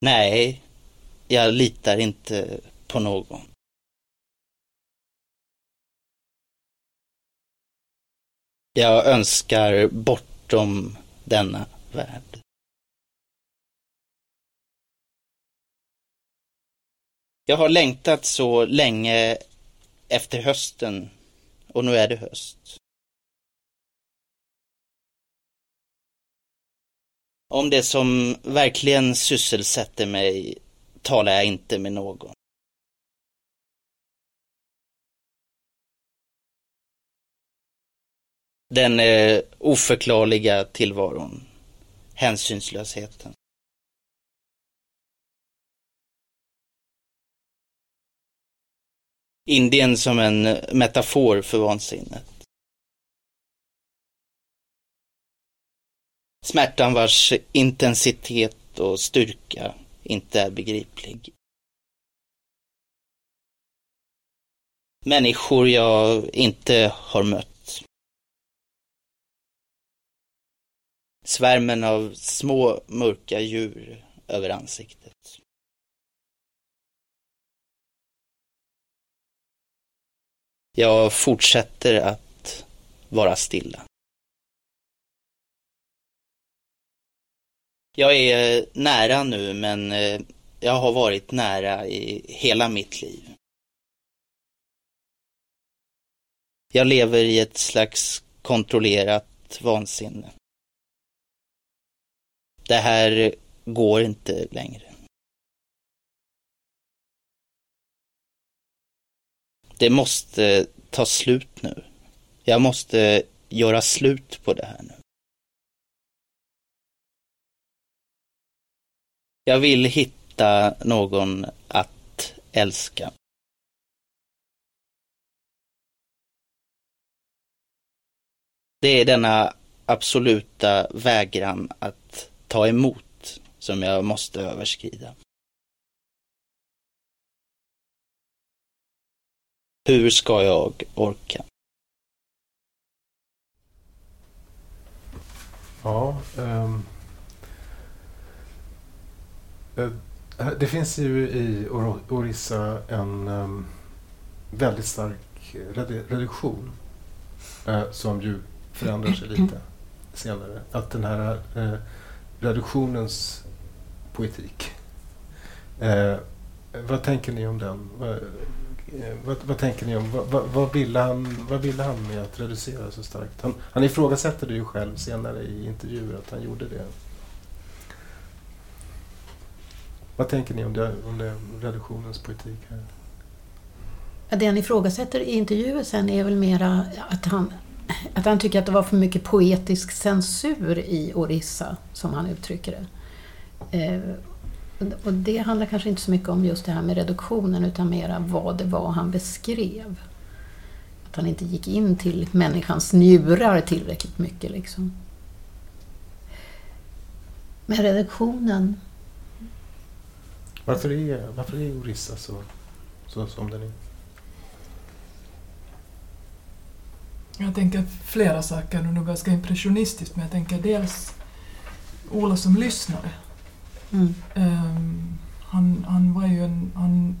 B: Nej, jag litar inte på någon. Jag önskar bortom denna värld. Jag har längtat så länge efter hösten och nu är det höst. Om det som verkligen sysselsätter mig talar jag inte med någon. Den eh, oförklarliga tillvaron. Hänsynslösheten. Indien som en metafor för vansinnet. Smärtan vars intensitet och styrka inte är begriplig. Människor jag inte har mött. Svärmen av små mörka djur över ansiktet. Jag fortsätter att vara stilla. Jag är nära nu, men eh, jag har varit nära i hela mitt liv. Jag lever i ett slags kontrollerat vansinne. Det här går inte längre. Det måste ta slut nu. Jag måste göra slut på det här nu. Jag vill hitta någon att älska. Det är denna absoluta vägran att ta emot som jag måste överskrida. Hur ska jag orka?
A: Ja, eh, det finns ju i Or- Orissa en ehm, väldigt stark redu- reduktion eh, som ju förändrar sig lite senare. Att den här eh, reduktionens poetik. Eh, vad tänker ni om den? Eh, vad- vad, tänker ni om, vad, vad, ville han, vad ville han med att reducera så starkt? Han, han ifrågasätter det ju själv senare i intervjuer att han gjorde det. Vad tänker ni om det, om det reduktionens politik här?
D: Det han ifrågasätter i intervjuer sen är väl mera att han, att han tycker att det var för mycket poetisk censur i Orissa, som han uttrycker det. Eh, och det handlar kanske inte så mycket om just det här med reduktionen utan mera vad det var han beskrev. Att han inte gick in till människans njurar tillräckligt mycket. Liksom. Men reduktionen...
A: Varför är, varför är Orissa så, så som den är?
C: Jag tänker flera saker, och nog ganska impressionistiskt, men jag tänker dels Ola som lyssnare.
D: Mm.
C: Um, han, han, var ju en, han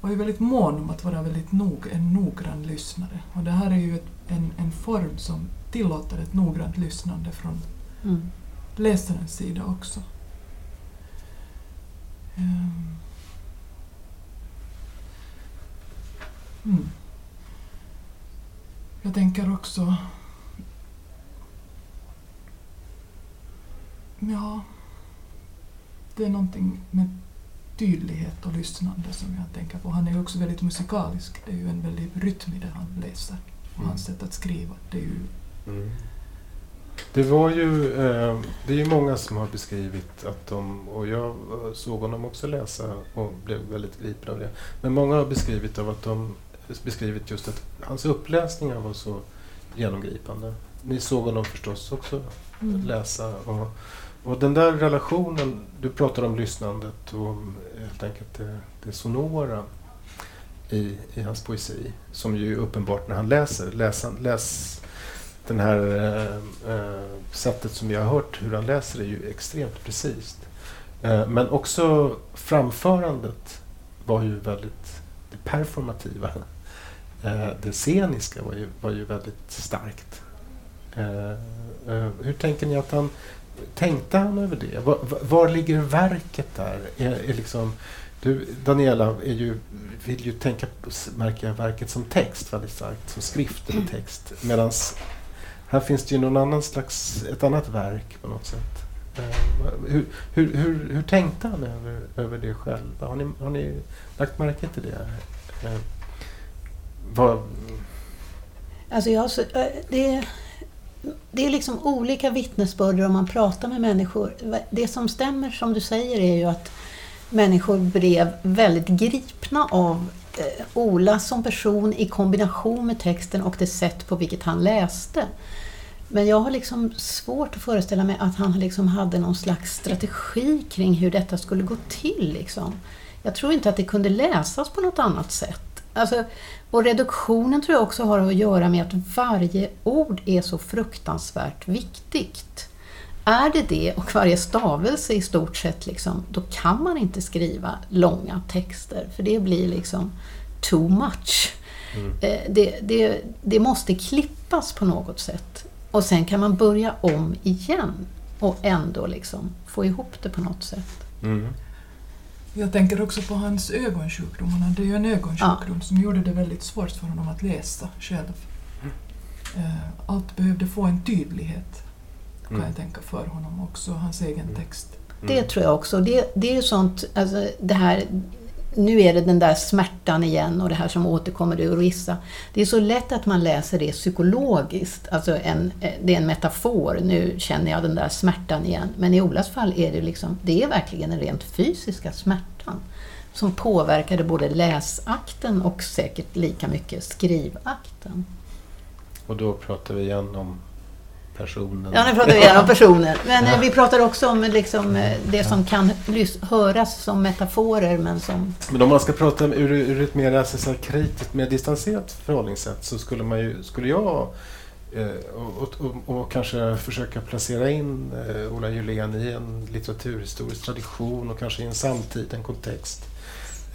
C: var ju väldigt mån om att vara väldigt nog, en noggrann lyssnare. Och det här är ju ett, en, en form som tillåter ett noggrant lyssnande från
D: Mm.
C: läsarens sida också. Um. Mm. Jag tänker också... Ja, det är någonting med tydlighet och lyssnande som jag tänker på. Han är ju också väldigt musikalisk. Det är ju en väldig rytm i det han läser. Och
A: Mm.
C: hans sätt att skriva. Det är ju...
A: Mm. Det var ju, eh, det är ju många som har beskrivit att de, och jag såg honom också läsa och blev väldigt gripen av det. Men många har beskrivit av att de beskrivit just att hans uppläsningar var så genomgripande. Ni såg honom förstås också
C: Mm.
A: läsa. Och, och den där relationen, du pratar om lyssnandet och om helt enkelt det, det sonora i, i hans poesi. Som ju är uppenbart när han läser. Läs, läs den här eh, eh, sättet som vi har hört hur han läser är ju extremt precis. Eh, men också framförandet var ju väldigt det performativa. Eh, det sceniska var ju, var ju väldigt starkt. Eh, eh, hur tänker ni att han Tänkte han över det? Var, var, ligger verket där? Är, är liksom, du, Daniela är ju, vill ju tänka, märka verket som text väldigt starkt, som skrift eller text. Medan här finns det ju någon annan slags, ett annat verk på något sätt. Eh, hur, hur, hur, hur tänkte han över, över det själv? Har ni, har ni lagt märke till det? Eh, vad,
D: Alltså jag, det, det är liksom olika vittnesbörd om man pratar med människor. Det som stämmer som du säger är ju att människor blev väldigt gripna av eh, Ola som person i kombination med texten och det sätt på vilket han läste. Men jag har liksom svårt att föreställa mig att han liksom hade någon slags strategi kring hur detta skulle gå till. Liksom. Jag tror inte att det kunde läsas på något annat sätt. Alltså, och reduktionen tror jag också har att göra med att varje ord är så fruktansvärt viktigt. Är det det och varje stavelse i stort sett, liksom, då kan man inte skriva långa texter för det blir liksom too much.
A: mm.
D: Eh, Det, det, det måste klippas på något sätt och sen kan man börja om igen och ändå liksom få ihop det på något sätt.
A: Mm.
C: Jag tänker också på hans ögonsjukdom. Han hade ju en ögonsjukdom som gjorde det väldigt svårt för honom att läsa själv. Eh, Allt behövde få en tydlighet, kan
A: Mm.
C: jag tänka, för honom också, hans egen
A: Mm.
C: text.
D: Det tror jag också. Det, det är ju sånt, alltså det här, nu är det den där smärtan igen och det här som återkommer ur Orissa. Det är så lätt att man läser det psykologiskt, alltså en, eh, det är en metafor, nu känner jag den där smärtan igen. Men i Olas fall är det liksom, det är verkligen den rent fysiska smärtan som påverkade både läsakten och säkert lika mycket skrivakten.
A: Och då pratar vi igen om personen.
D: Ja, nu pratar vi igen om personer. Men eh, vi pratar också om liksom, eh, det som kan höras som metaforer men som...
A: Men om man ska prata ur, ur ett mer alltså, så här, kritiskt, mer distanserat förhållningssätt så skulle, man ju, skulle jag eh, och, och, och, och kanske försöka placera in eh, Ola Julén i en litteraturhistorisk tradition och kanske i en samtid, en kontext.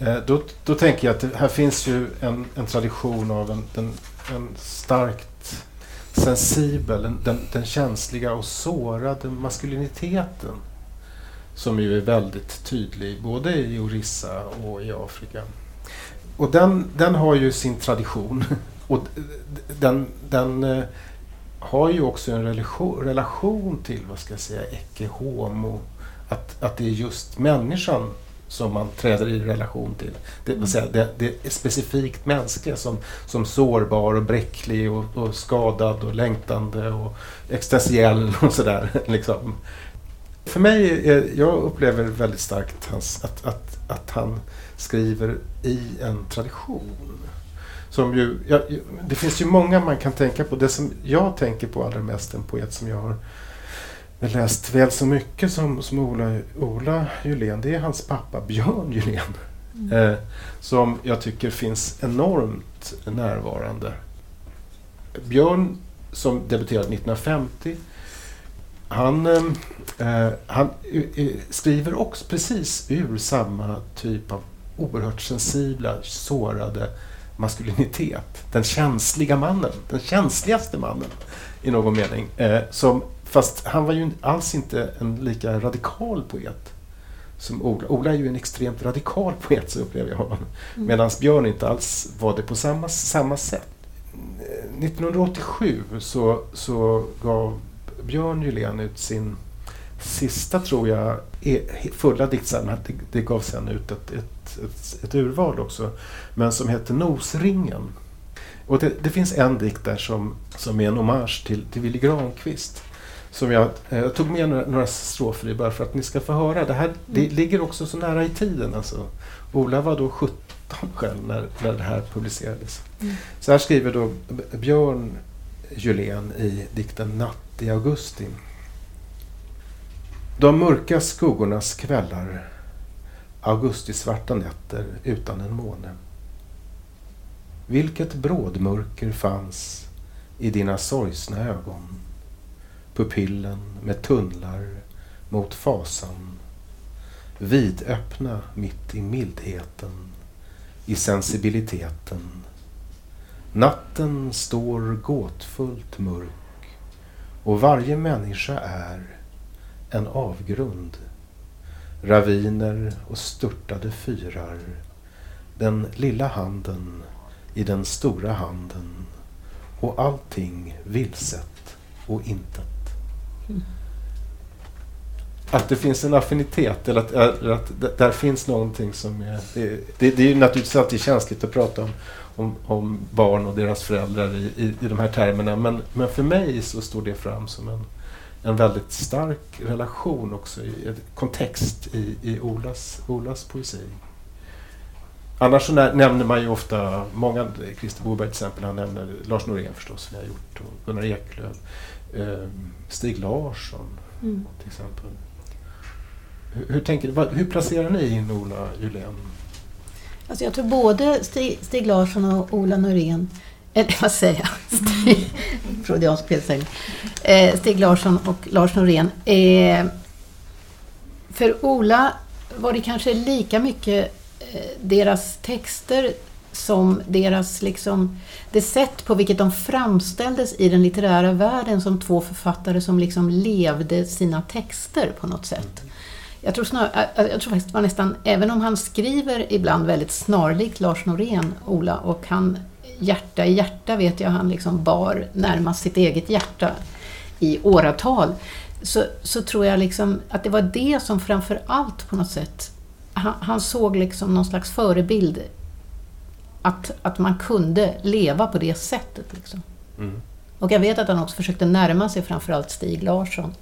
A: Eh, då, då tänker jag att det, här finns ju en, en tradition av en, en, en starkt sensibel, den, den, den känsliga och sårade maskuliniteten som ju är väldigt tydlig både i Orissa och i Afrika. och den, den har ju sin tradition. Och den, den eh, har ju också en relation, relation till, vad ska jag säga, ecce homo. Att, att det är just människan som man träder i relation till. Det, vill säga, det, det är specifikt mänskliga som, som sårbar och bräcklig och, och skadad och längtande och existentiell och sådär. Liksom. För mig, är, jag upplever väldigt starkt hans, att, att, att han skriver i en tradition. Som ju, ja, det finns ju många man kan tänka på. Det som jag tänker på allra mest, en poet som jag har läst väl så mycket som, som Ola, Ola Julén, det är hans pappa Björn Julén. Mm. Eh, som jag tycker finns enormt närvarande. Björn, som debuterade 1950, han, eh, han eh, skriver också precis ur samma typ av oerhört sensibla, sårade maskulinitet. Den känsliga mannen, den känsligaste mannen i någon mening. Eh, som, fast han var ju alls inte en lika radikal poet som Ola. Ola är ju en extremt radikal poet, så upplever jag honom. Mm. Medan Björn inte alls var det på samma, samma sätt. 1987 så, så gav Björn Julén ut sin sista, tror jag, e, fulla diktsamling. Det, det gav sen ut ett, ett, ett, ett, urval också. Men som heter Nosringen. Och det, det, finns en dikt där som, som är en hommage till, till Willy Granqvist. Som jag, eh, jag tog med några, några strofer i bara för att ni ska få höra. Det här det mm. ligger också så nära i tiden. Alltså. Ola var då 17 själv när, när det här publicerades. Mm. Så här skriver då Björn Julén i dikten Natt i augusti. De mörka skuggornas kvällar, augustisvarta nätter utan en måne. Vilket brådmörker fanns i dina sorgsna ögon. Pupillen med tunnlar mot fasan. Vidöppna mitt i mildheten, i sensibiliteten. Natten står gåtfullt mörk och varje människa är en avgrund. Raviner och störtade fyrar. Den lilla handen i den stora handen och allting vilset och intet. Att det finns en affinitet, eller att, eller att där finns någonting som är... Det, det, det är ju naturligtvis alltid känsligt att prata om, om, om barn och deras föräldrar i, i, i de här termerna, men, men för mig så står det fram som en, en väldigt stark relation också, i kontext i, i Olas, Olas poesi. Annars så nämner man ju ofta, många, Christer Boberg till exempel, han nämner Lars Norén förstås, som jag har gjort, och Gunnar Eklöf, Stig Larsson mm. till exempel. Hur, hur, tänker, hur placerar ni in Ola Julén?
D: Alltså jag tror både Stig, Stig Larsson och Ola Norén eller vad säger jag? Stig. Eh, Stig Larsson och Lars Norén. Eh, för Ola var det kanske lika mycket eh, deras texter som deras, liksom, det sätt på vilket de framställdes i den litterära världen som två författare som liksom levde sina texter på något sätt. Jag tror, snar, jag tror faktiskt var nästan, även om han skriver ibland väldigt snarlikt Lars Norén, Ola, och han hjärta i hjärta vet jag han liksom bar närmast sitt eget hjärta i åratal. Så, så tror jag liksom att det var det som framför allt på något sätt, han, han såg liksom någon slags förebild att, att man kunde leva på det sättet. Liksom. Mm. Och jag vet att han också försökte närma sig framförallt Stig Larsson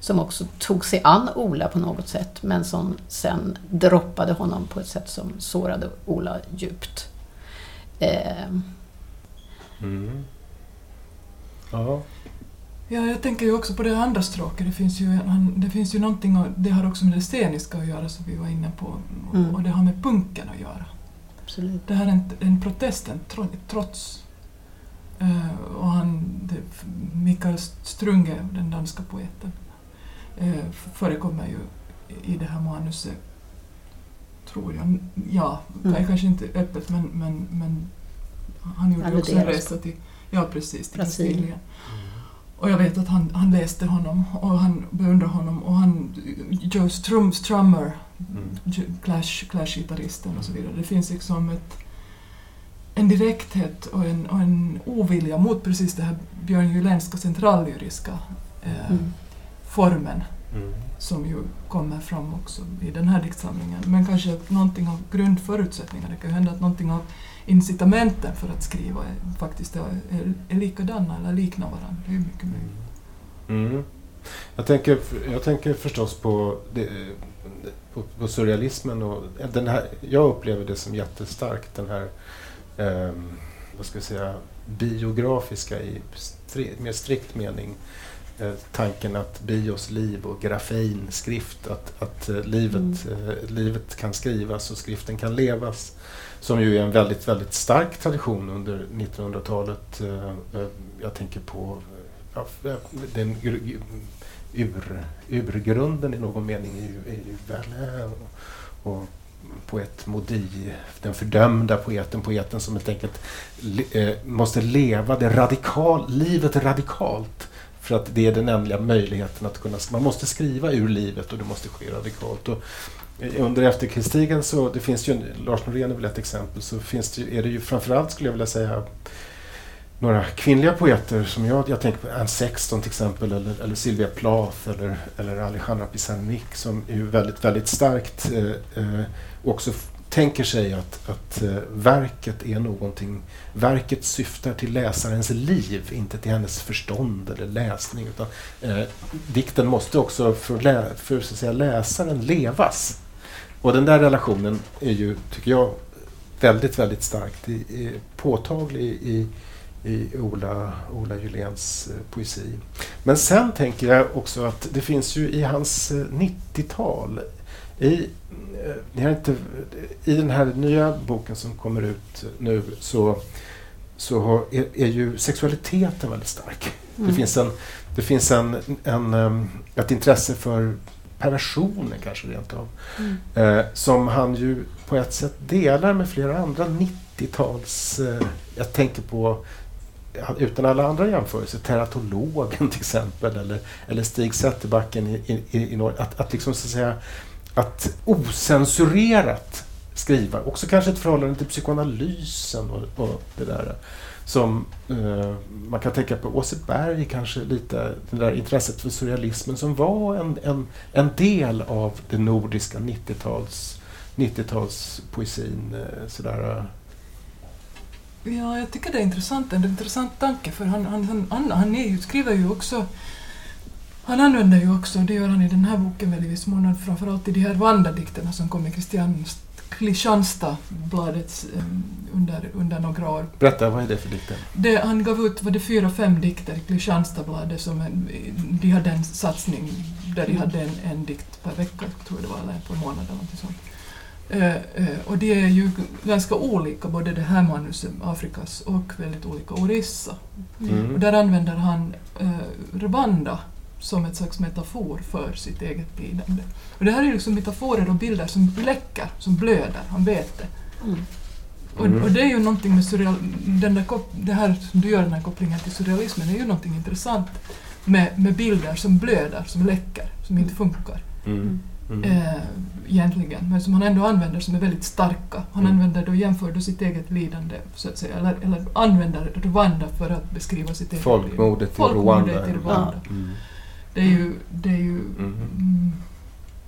D: som också tog sig an Ola på något sätt men som sen droppade honom på ett sätt som sårade Ola djupt. Eh,
C: Mm. Ja. Ja, jag tänker ju också på det andra stråket. Det finns ju, han, det finns ju någonting, och det har också med det sceniska att göra som vi var inne på, mm. och det har med punken att göra.
D: Absolut.
C: Det här är en, en protest, en trots. Uh, och han, det, Mikael Strunge, den danska poeten, uh, förekommer ju i det här manuset, tror jag. Ja, mm. kanske inte öppet, men, men, men han gjorde ja, också en resa till, ja, precis, till Brasilien. Mm. Och jag vet att han, han läste honom och han beundrade honom och han, Joe Strum, Strummer, mm. Clash-gitarristen Clash och så vidare. Det finns liksom ett, en direkthet och en, och en ovilja mot precis det här Björn Julenska centrallyriska eh,
D: Mm.
C: formen
A: Mm.
C: som ju kommer fram också i den här diktsamlingen. Men kanske någonting av grundförutsättningarna. Det kan ju hända att någonting av incitamenten för att skriva är, faktiskt är, är, är likadana eller liknar varandra. Det är mycket möjligt.
A: Mm. Jag, tänker, jag tänker förstås på, det, på, på surrealismen. Och den här, jag upplever det som jättestarkt, den här ehm, vad ska jag säga, biografiska i stri, mer strikt mening. Eh, tanken att bios liv och grafin, skrift, att, att eh, livet, eh, livet kan skrivas och skriften kan levas. Som ju är en väldigt, väldigt stark tradition under 1900-talet. Eh, eh, jag tänker på den ur, urgrunden i någon mening är ju, är ju Verlaine och, och poet Modi, den fördömda poeten, poeten som helt enkelt le, eh, måste leva det radikal, livet radikalt för att det är den enda möjligheten att kunna, man måste skriva ur livet och det måste ske radikalt. Och under efterkrigstiden så, det finns ju, Lars Norén är väl ett exempel, så finns det, ju- är det ju framförallt skulle jag vilja säga några kvinnliga poeter som jag, jag tänker på Anne Sexton till exempel eller, eller Sylvia Plath eller, eller Alejandra Pizarnik som är ju väldigt, väldigt starkt eh, eh också tänker sig att, att eh, verket är någonting, verket syftar till läsarens liv, inte till hennes förstånd eller läsning. Utan, eh, dikten måste också för, lä, för så att säga, läsaren levas. Och den där relationen är ju, tycker jag, väldigt, väldigt starkt i, i, påtaglig i, i Ola, Ola Juléns eh, poesi. Men sen tänker jag också att det finns ju i hans eh, 90-tal i, eh, ni har inte, I den här nya boken som kommer ut nu så, så har, är, är ju sexualiteten väldigt stark.
D: Mm.
A: Det finns, en, det finns en, en, ett intresse för perversionen kanske rent av.
D: Mm.
A: Eh, som han ju på ett sätt delar med flera andra 90-tals... Eh, jag tänker på, utan alla andra jämförelser, Teratologen till exempel eller, eller Stig Zetterbacken i, i, i, i Norge. Att, att liksom så att säga att osensurerat skriva. Också kanske ett förhållande till psykoanalysen och, och det där. Som eh, man kan tänka på Åseberg kanske lite, det där intresset för surrealismen som var en, en, en del av den nordiska 90-tals 90-talspoesin. Eh, sådär. Eh.
C: Ja, jag tycker det är intressant, en intressant tanke för han, han, han, han, han är ju, skriver ju också han använder ju också, det gör han i den här boken väldigt viss mån, framförallt i de här vandardikterna som kom i Kristianstad Kristianstadsbladet um, under, under några år.
A: Berätta, vad är det för dikter?
C: Det, han gav ut var det fyra, fem dikter i Kristianstadsbladet som en, de hade en satsning där de hade en, en dikt per vecka, tror jag det var, eller per månad eller något sånt. Eh, eh, och de är ju ganska olika, både det här manuset, Afrikas, och väldigt olika Orissa.
A: Mm.
C: Och där använder han eh, Rwanda som ett slags metafor för sitt eget lidande. Och det här är liksom metaforer och bilder som läcker, som blöder, han vet det.
D: Mm.
C: Och,
A: Mm.
C: och det är ju någonting med surreal, den där kop, det här som du gör den här kopplingen till surrealismen, är ju någonting intressant med, med bilder som blöder, som läcker, som inte funkar
A: Mm. Mm.
C: eh, egentligen, men som han ändå använder som är väldigt starka. Han
A: Mm.
C: använder då, jämför då sitt eget lidande, så att säga, eller, eller använder Rwanda för att beskriva sitt eget
A: Folkmordet i
C: Folkmordet
A: Rwanda.
C: i Rwanda.
A: Mm.
C: Det är ju... Det är ju
A: Mm.
C: mm,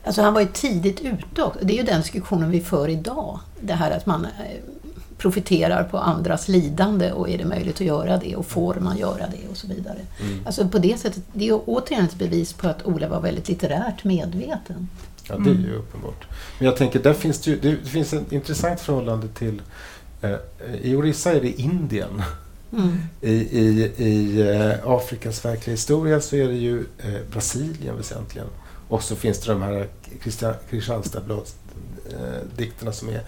D: Alltså han var ju tidigt ute också. Det är ju den diskussionen vi för idag. Det här att man eh, profiterar på andras lidande och är det möjligt att göra det och får man göra det och så vidare.
A: Mm.
D: Alltså på det sättet, det är återigen ett bevis på att Ola var väldigt litterärt medveten.
A: Ja, det är ju
C: Mm.
A: uppenbart. Men jag tänker, där finns det, ju, det finns ett intressant förhållande till... Eh, I Orissa är det Indien.
D: Mm.
A: I, i, i eh, Afrikas verkliga historia så är det ju eh, Brasilien väsentligen. Och så finns det de här Kristianstadsdikterna eh, som är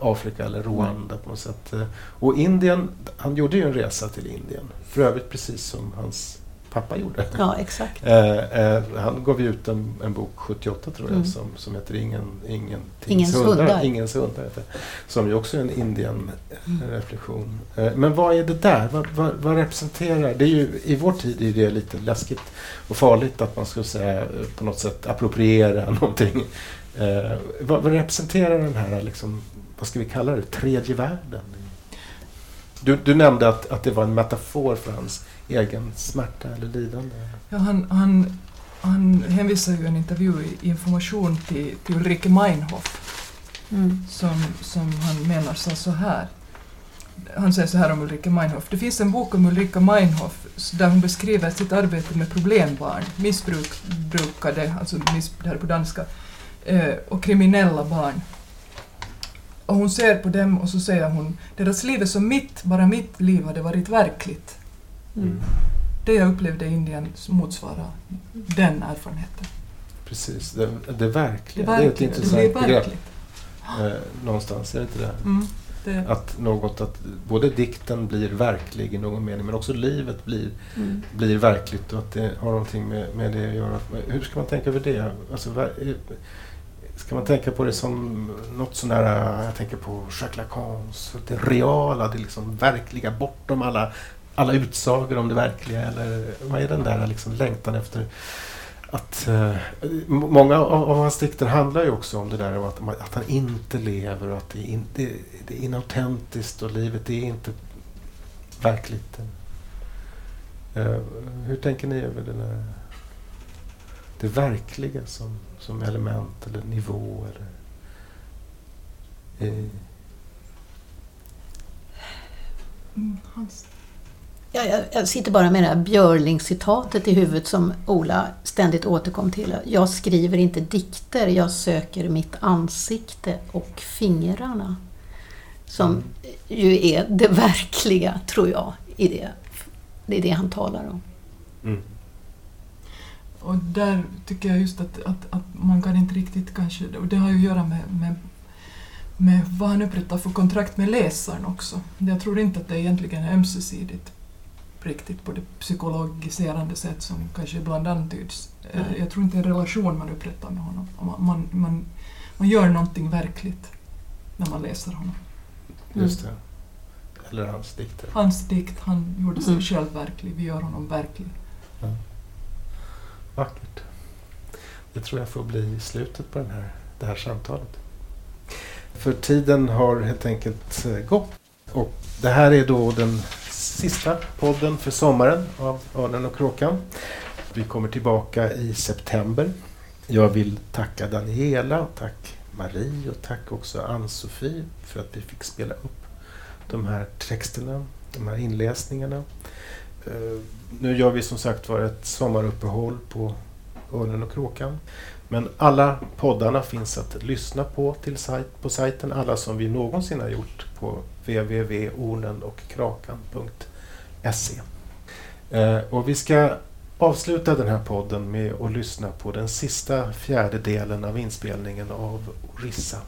A: Afrika eller Rwanda på något sätt. Och Indien, han gjorde ju en resa till Indien. För övrigt precis som hans pappa gjorde.
D: Ja, exakt.
A: Eh, eh, han gav ju ut en, en bok 78 tror jag
D: Mm.
A: som, som heter Ingen, Ingen
D: Ingens hundar.
A: Ingens hundar heter, som ju också är en
D: Mm.
A: Indien-reflektion. Eh, men vad är det där? Vad, vad, vad representerar... Det är ju, I vår tid är det lite läskigt och farligt att man skulle säga eh, på något sätt appropriera någonting. Eh, vad, vad representerar den här, liksom, vad ska vi kalla det, tredje världen? Du, du nämnde att, att det var en metafor för hans egen smärta eller lidande.
C: Ja, han, han, han hänvisar ju i en intervju i Information till, till Ulrike Meinhof
D: Mm.
C: som, som han menar sa så här. Han säger så här om Ulrika Meinhof. Det finns en bok om Ulrika Meinhof där hon beskriver sitt arbete med problembarn, missbrukade, alltså miss, det här är på danska, eh, och kriminella barn. Och hon ser på dem och så säger hon, deras liv är som mitt, bara mitt liv hade varit verkligt.
D: Mm.
C: Det jag upplevde i Indien motsvarar den erfarenheten.
A: Precis, det, det verkliga.
C: Det,
A: är ett intressant begrepp eh, någonstans, är det inte det?
C: Mm, det,
A: Att något, att både dikten blir verklig i någon mening men också livet blir,
D: Mm.
A: blir verkligt och att det har någonting med, med det att göra. Hur ska man tänka över det? Alltså, ska man tänka på det som något sån där, jag tänker på Jacques Lacans, det reala, det liksom verkliga bortom alla, alla utsagor om det verkliga eller vad är den där liksom längtan efter att eh, många av, av hans dikter handlar ju också om det där om att, att han inte lever och att det är, in, det, det är inautentiskt och livet är inte verkligt. Eh, hur tänker ni över det där? Det verkliga som, som element eller nivå eller eh,
C: mm, hans,
D: jag, jag sitter bara med det här Björling-citatet i huvudet som Ola ständigt återkom till. Jag skriver inte dikter, jag söker mitt ansikte och fingrarna. Som
A: Mm.
D: ju är det verkliga, tror jag, i det. Det är det han talar om.
A: mm.
C: Och där tycker jag just att, att, att man kan inte riktigt kanske, och det har ju att göra med, med, med vad han upprättar för kontrakt med läsaren också. Jag tror inte att det egentligen är ömsesidigt riktigt på det psykologiserande sätt som kanske ibland antyds. Eh,
D: Nej.
C: Jag tror inte en relation man upprättar med honom. Man, man, man, gör någonting verkligt när man läser honom.
A: Just det. Eller hans dikter.
C: Hans dikt, han gjorde sig
D: Mm.
C: själv verklig, vi gör honom verklig.
A: Vackert. Det tror jag får bli slutet på den här, det här samtalet. För tiden har helt enkelt eh, gått. Och det här är då den sista podden för sommaren av Örnen och Kråkan. Vi kommer tillbaka i september. Jag vill tacka Daniela, tack Marie och tack också Ann-Sofie för att vi fick spela upp de här texterna, de här inläsningarna. Eh, nu gör vi som sagt var ett sommaruppehåll på Örnen och Kråkan. Men alla poddarna finns att lyssna på till sajt, på sajten. Alla som vi någonsin har gjort på www.ornenochkrakan.se. Eh, Och vi ska avsluta den här podden med att lyssna på den sista fjärdedelen av inspelningen av Orissa.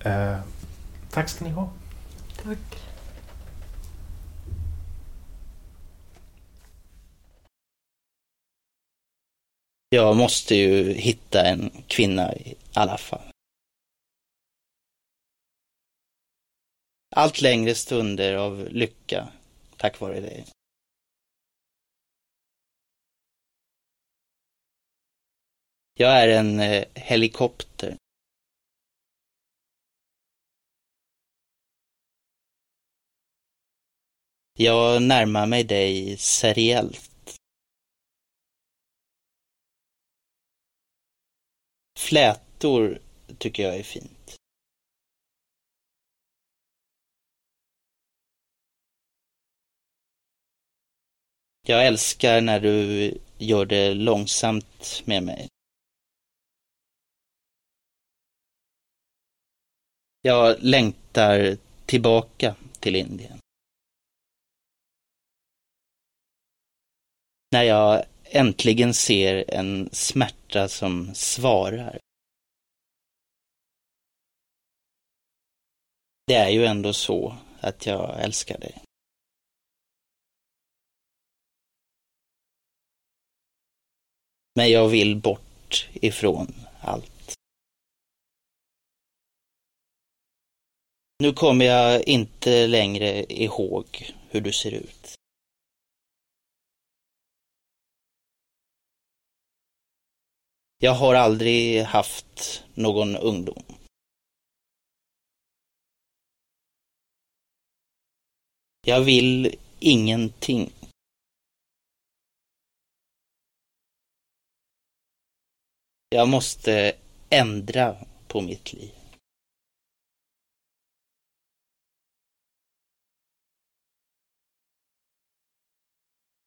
A: Eh, Tack ska ni ha.
C: Tack.
B: Jag måste ju hitta en kvinna i alla fall. Allt längre stunder av lycka tack vare dig. Jag är en eh, helikopter. Jag närmar mig dig seriellt. Flätor tycker jag är fint. Jag älskar när du gör det långsamt med mig. Jag längtar tillbaka till Indien. När jag äntligen ser en smärta som svarar. Det är ju ändå så att jag älskar dig. Men jag vill bort ifrån allt. Nu kommer jag inte längre ihåg hur du ser ut. Jag har aldrig haft någon ungdom. Jag vill ingenting. Jag måste ändra på mitt liv.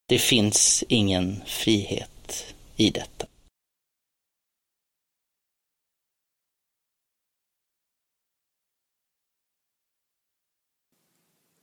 B: Det finns ingen frihet i detta.